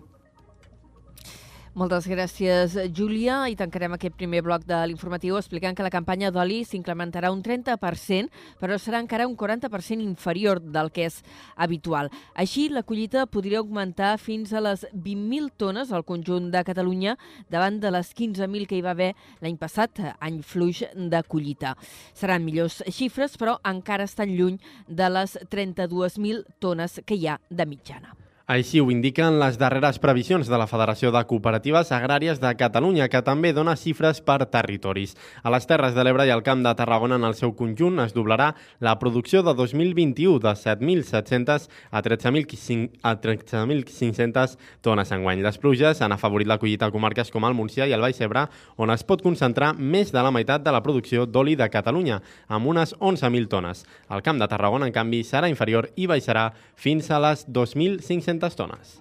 Moltes gràcies, Júlia. I tancarem aquest primer bloc de l'informatiu explicant que la campanya d'oli s'incrementarà un 30%, però serà encara un 40% inferior del que és habitual. Així, la collita podria augmentar fins a les 20.000 tones al conjunt de Catalunya davant de les 15.000 que hi va haver l'any passat, any fluix de collita. Seran millors xifres, però encara estan lluny de les 32.000 tones que hi ha de mitjana. Així ho indiquen les darreres previsions de la Federació de Cooperatives Agràries de Catalunya, que també dona xifres per territoris. A les Terres de l'Ebre i al Camp de Tarragona en el seu conjunt es doblarà la producció de 2021 de 7.700 a 13.500 tones enguany. Les pluges han afavorit la collita a comarques com el Montsià i el Baix Ebre, on es pot concentrar més de la meitat de la producció d'oli de Catalunya, amb unes 11.000 tones. El Camp de Tarragona, en canvi, serà inferior i baixarà fins a les 2.500 200 tones.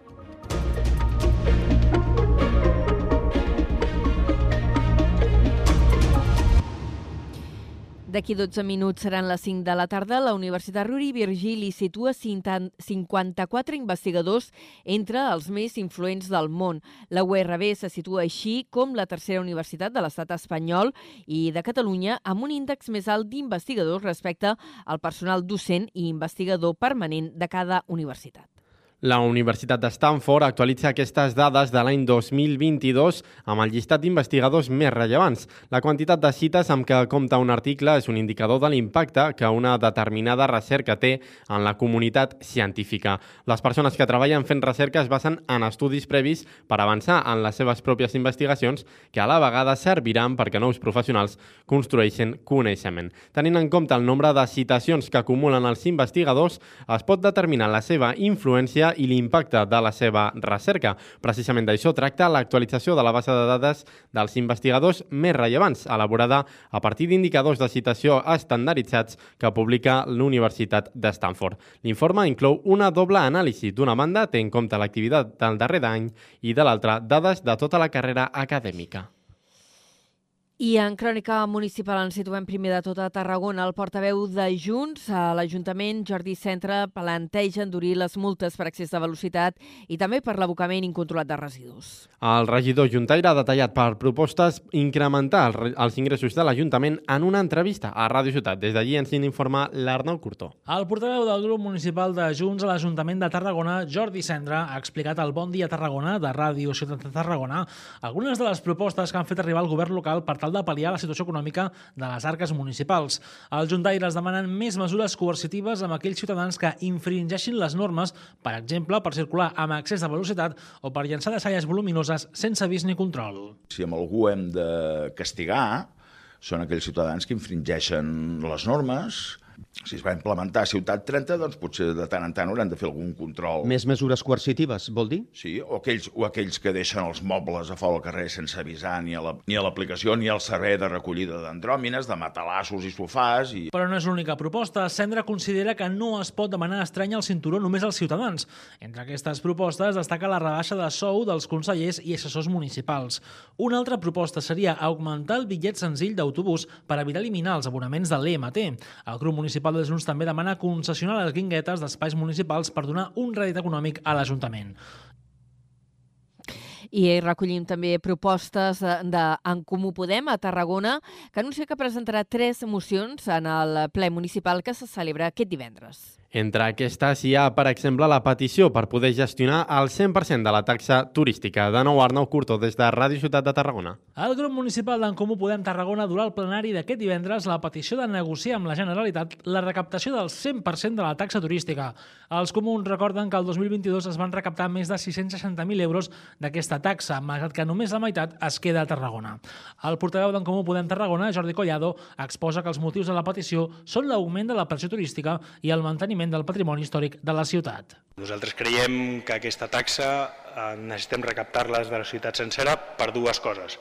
D'aquí 12 minuts seran les 5 de la tarda. La Universitat Ruri Virgili situa 54 investigadors entre els més influents del món. La URB se situa així com la tercera universitat de l'estat espanyol i de Catalunya amb un índex més alt d'investigadors respecte al personal docent i investigador permanent de cada universitat. La Universitat de Stanford actualitza aquestes dades de l'any 2022 amb el llistat d'investigadors més rellevants. La quantitat de cites amb què compta un article és un indicador de l'impacte que una determinada recerca té en la comunitat científica. Les persones que treballen fent recerca es basen en estudis previs per avançar en les seves pròpies investigacions que a la vegada serviran perquè nous professionals construeixen coneixement. Tenint en compte el nombre de citacions que acumulen els investigadors, es pot determinar la seva influència i l'impacte de la seva recerca. Precisament d'això tracta l'actualització de la base de dades dels investigadors més rellevants, elaborada a partir d'indicadors de citació estandarditzats que publica l'Universitat de Stanford. L'informe inclou una doble anàlisi. D'una banda, té en compte l'activitat del darrer any i de l'altra, dades de tota la carrera acadèmica. I en crònica municipal ens situem primer de tot a Tarragona. El portaveu de Junts a l'Ajuntament, Jordi Centre, planteja endurir les multes per excés de velocitat i també per l'abocament incontrolat de residus. El regidor Juntaire ha detallat per propostes incrementar els ingressos de l'Ajuntament en una entrevista a Ràdio Ciutat. Des d'allí ens informa l'Arnau Curtó. El portaveu del grup municipal de Junts a l'Ajuntament de Tarragona, Jordi Centre, ha explicat al Bon Dia Tarragona de Ràdio Ciutat de Tarragona algunes de les propostes que han fet arribar al govern local per tal tal de pal·liar la situació econòmica de les arques municipals. Els juntaires demanen més mesures coercitives amb aquells ciutadans que infringeixin les normes, per exemple, per circular amb excés de velocitat o per llançar deixalles voluminoses sense avís ni control. Si amb algú hem de castigar, són aquells ciutadans que infringeixen les normes, si es va implementar Ciutat 30, doncs potser de tant en tant hauran de fer algun control. Més mesures coercitives, vol dir? Sí, o aquells, o aquells que deixen els mobles a fora del carrer sense avisar ni a l'aplicació la, ni, ni al servei de recollida d'andròmines, de matalassos i sofàs... I... Però no és l'única proposta. Sendra considera que no es pot demanar estrany al cinturó només als ciutadans. Entre aquestes propostes destaca la rebaixa de sou dels consellers i assessors municipals. Una altra proposta seria augmentar el bitllet senzill d'autobús per evitar eliminar els abonaments de l'EMT. El grup municipal municipal de Junts també demana concessionar les guinguetes d'espais municipals per donar un rèdit econòmic a l'Ajuntament. I recollim també propostes de En Comú Podem a Tarragona, que anuncia que presentarà tres mocions en el ple municipal que se celebra aquest divendres. Entre aquestes hi ha, per exemple, la petició per poder gestionar el 100% de la taxa turística. De nou, Arnau Curto, des de Ràdio Ciutat de Tarragona. El grup municipal d'en Comú Podem Tarragona durà el plenari d'aquest divendres la petició de negociar amb la Generalitat la recaptació del 100% de la taxa turística. Els comuns recorden que el 2022 es van recaptar més de 660.000 euros d'aquesta taxa, malgrat que només la meitat es queda a Tarragona. El portaveu d'en Comú Podem Tarragona, Jordi Collado, exposa que els motius de la petició són l'augment de la pressió turística i el manteniment manteniment del patrimoni històric de la ciutat. Nosaltres creiem que aquesta taxa eh, necessitem recaptar-la de la ciutat sencera per dues coses.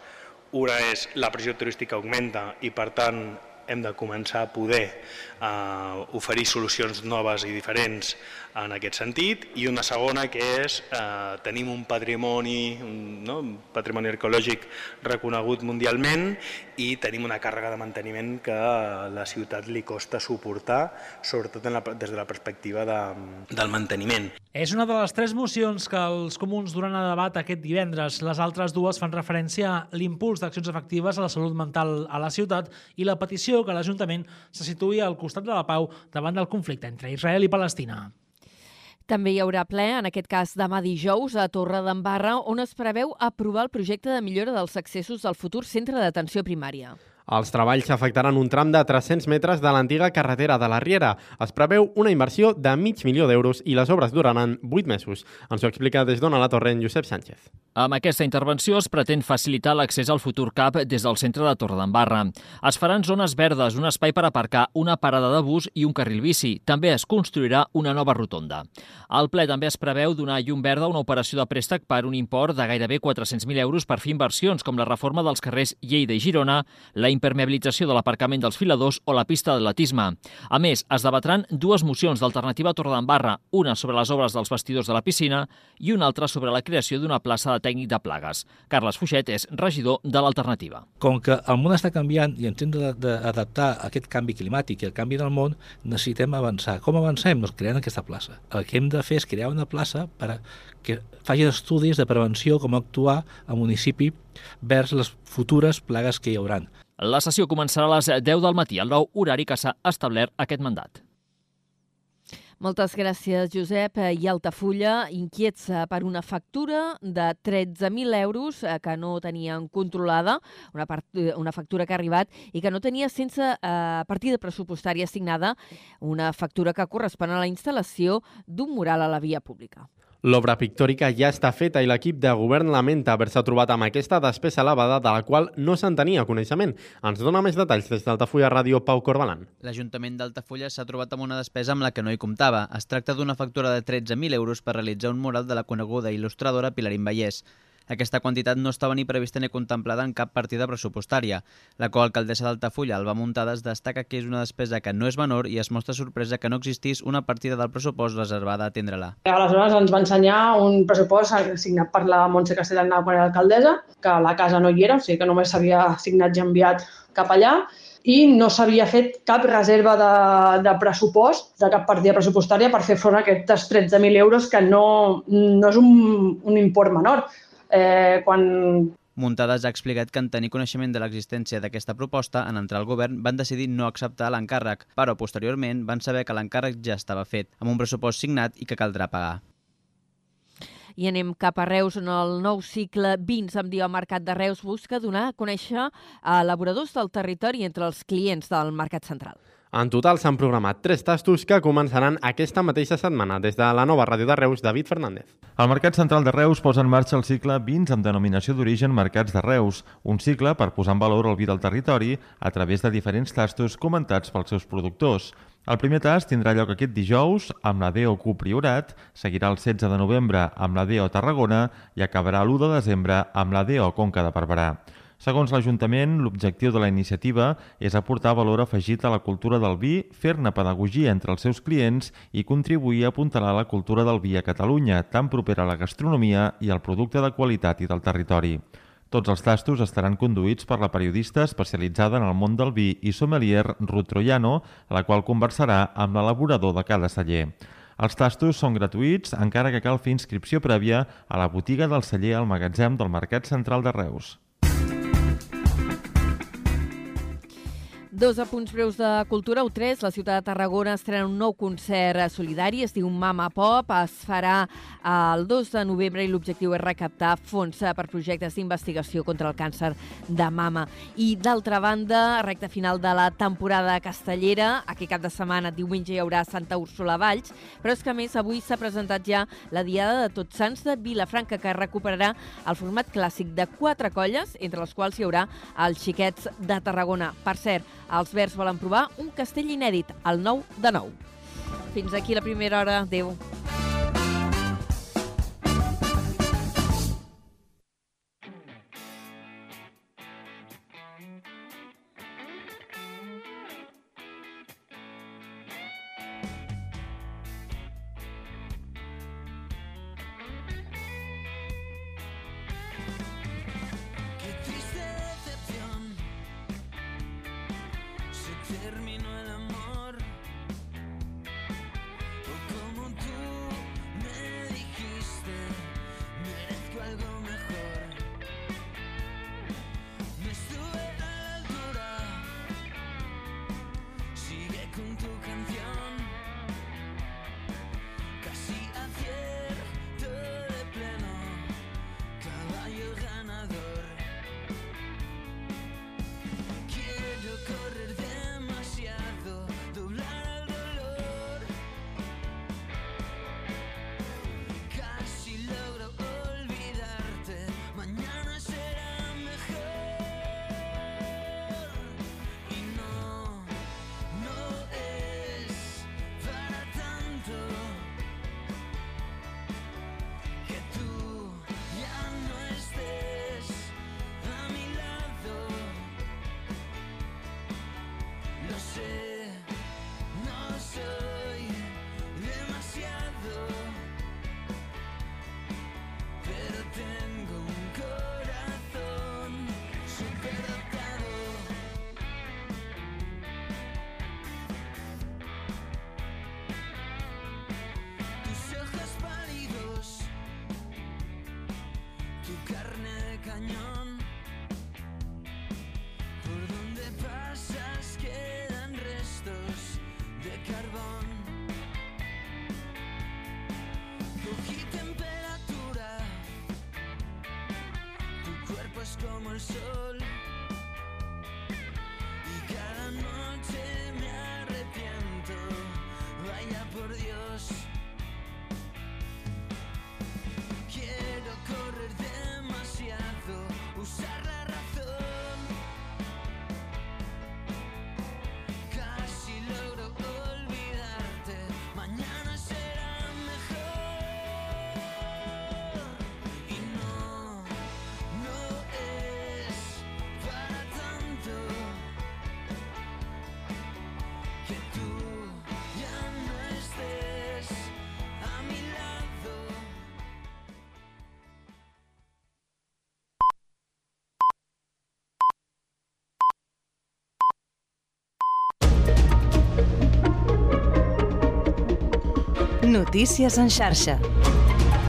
Una és la pressió turística augmenta i per tant hem de començar a poder eh, oferir solucions noves i diferents en aquest sentit i una segona que és eh, tenim un patrimoni, un, no, un patrimoni arqueològic reconegut mundialment i tenim una càrrega de manteniment que a la ciutat li costa suportar, sobretot en la, des de la perspectiva de, del manteniment. És una de les tres mocions que els comuns duran a debat aquest divendres. Les altres dues fan referència a l'impuls d'accions efectives a la salut mental a la ciutat i la petició que l'Ajuntament se situï al costat de la pau davant del conflicte entre Israel i Palestina. També hi haurà ple, en aquest cas demà dijous, a Torre d'Embarra, on es preveu aprovar el projecte de millora dels accessos al futur centre d'atenció primària. Els treballs afectaran un tram de 300 metres de l'antiga carretera de la Riera. Es preveu una inversió de mig milió d'euros i les obres duraran 8 mesos. Ens ho explica des d'Ona la Torre en Josep Sánchez. Amb aquesta intervenció es pretén facilitar l'accés al futur CAP des del centre de Torredembarra. Es faran zones verdes, un espai per aparcar, una parada de bus i un carril bici. També es construirà una nova rotonda. Al ple també es preveu donar llum verda a una operació de préstec per un import de gairebé 400.000 euros per fer inversions com la reforma dels carrers Lleida i Girona, la impermeabilització de l'aparcament dels filadors o la pista d'atletisme. A més, es debatran dues mocions d'alternativa a Torredembarra, una sobre les obres dels vestidors de la piscina i una altra sobre la creació d'una plaça de tècnic de plagues. Carles Fuixet és regidor de l'Alternativa. Com que el món està canviant i ens hem d'adaptar a aquest canvi climàtic i el canvi del món, necessitem avançar. Com avancem? Doncs creant aquesta plaça. El que hem de fer és crear una plaça per a que facin estudis de prevenció, com actuar al municipi vers les futures plagues que hi hauran. La sessió començarà a les 10 del matí, al nou horari que s'ha establert aquest mandat. Moltes gràcies, Josep. I Altafulla, inquiets eh, per una factura de 13.000 euros eh, que no tenien controlada, una, part, eh, una factura que ha arribat i que no tenia sense eh, partida pressupostària assignada, una factura que correspon a la instal·lació d'un mural a la via pública. L'obra pictòrica ja està feta i l'equip de govern lamenta haver-se trobat amb aquesta despesa elevada de la qual no se'n tenia coneixement. Ens dona més detalls des d'Altafulla Ràdio Pau Corbalan. L'Ajuntament d'Altafulla s'ha trobat amb una despesa amb la que no hi comptava. Es tracta d'una factura de 13.000 euros per realitzar un mural de la coneguda il·lustradora Pilarín Vallès. Aquesta quantitat no estava ni prevista ni contemplada en cap partida pressupostària. La coalcaldessa d'Altafulla, Alba Muntades, destaca que és una despesa que no és menor i es mostra sorpresa que no existís una partida del pressupost reservada a atendre-la. Aleshores ens va ensenyar un pressupost signat per la Montse Castellana quan era alcaldessa, que la casa no hi era, o sigui que només s'havia signat i enviat cap allà, i no s'havia fet cap reserva de, de pressupost, de cap partida pressupostària per fer front a aquests 13.000 euros, que no, no és un, un import menor eh, quan Muntades ha explicat que en tenir coneixement de l'existència d'aquesta proposta, en entrar al govern van decidir no acceptar l'encàrrec, però posteriorment van saber que l'encàrrec ja estava fet, amb un pressupost signat i que caldrà pagar. I anem cap a Reus, on el nou cicle Vins amb dia al Mercat de Reus busca donar a conèixer a elaboradors del territori entre els clients del Mercat Central. En total s'han programat tres tastos que començaran aquesta mateixa setmana. Des de la nova ràdio de Reus, David Fernández. El Mercat Central de Reus posa en marxa el cicle Vins amb denominació d'origen Mercats de Reus, un cicle per posar en valor el vi del territori a través de diferents tastos comentats pels seus productors. El primer tast tindrà lloc aquest dijous amb la DEO Q Priorat, seguirà el 16 de novembre amb la DEO Tarragona i acabarà l'1 de desembre amb la DEO Conca de Barberà. Segons l'Ajuntament, l'objectiu de la iniciativa és aportar valor afegit a la cultura del vi, fer-ne pedagogia entre els seus clients i contribuir a apuntalar la cultura del vi a Catalunya, tan propera a la gastronomia i al producte de qualitat i del territori. Tots els tastos estaran conduïts per la periodista especialitzada en el món del vi i sommelier Ruth Troiano, la qual conversarà amb l'elaborador de cada celler. Els tastos són gratuïts, encara que cal fer inscripció prèvia a la botiga del celler al magatzem del Mercat Central de Reus. Dos apunts breus de cultura. U3, la ciutat de Tarragona estrena un nou concert solidari, es diu Mama Pop, es farà el 2 de novembre i l'objectiu és recaptar fons per projectes d'investigació contra el càncer de mama. I d'altra banda, recta final de la temporada castellera, aquest cap de setmana, diumenge, hi haurà Santa Úrsula Valls, però és que més avui s'ha presentat ja la Diada de Tots Sants de Vilafranca, que recuperarà el format clàssic de quatre colles, entre les quals hi haurà els xiquets de Tarragona. Per cert, els Verds volen provar un castell inèdit, el nou de nou. Fins aquí la primera hora. Adéu. Es Notícies en xarxa.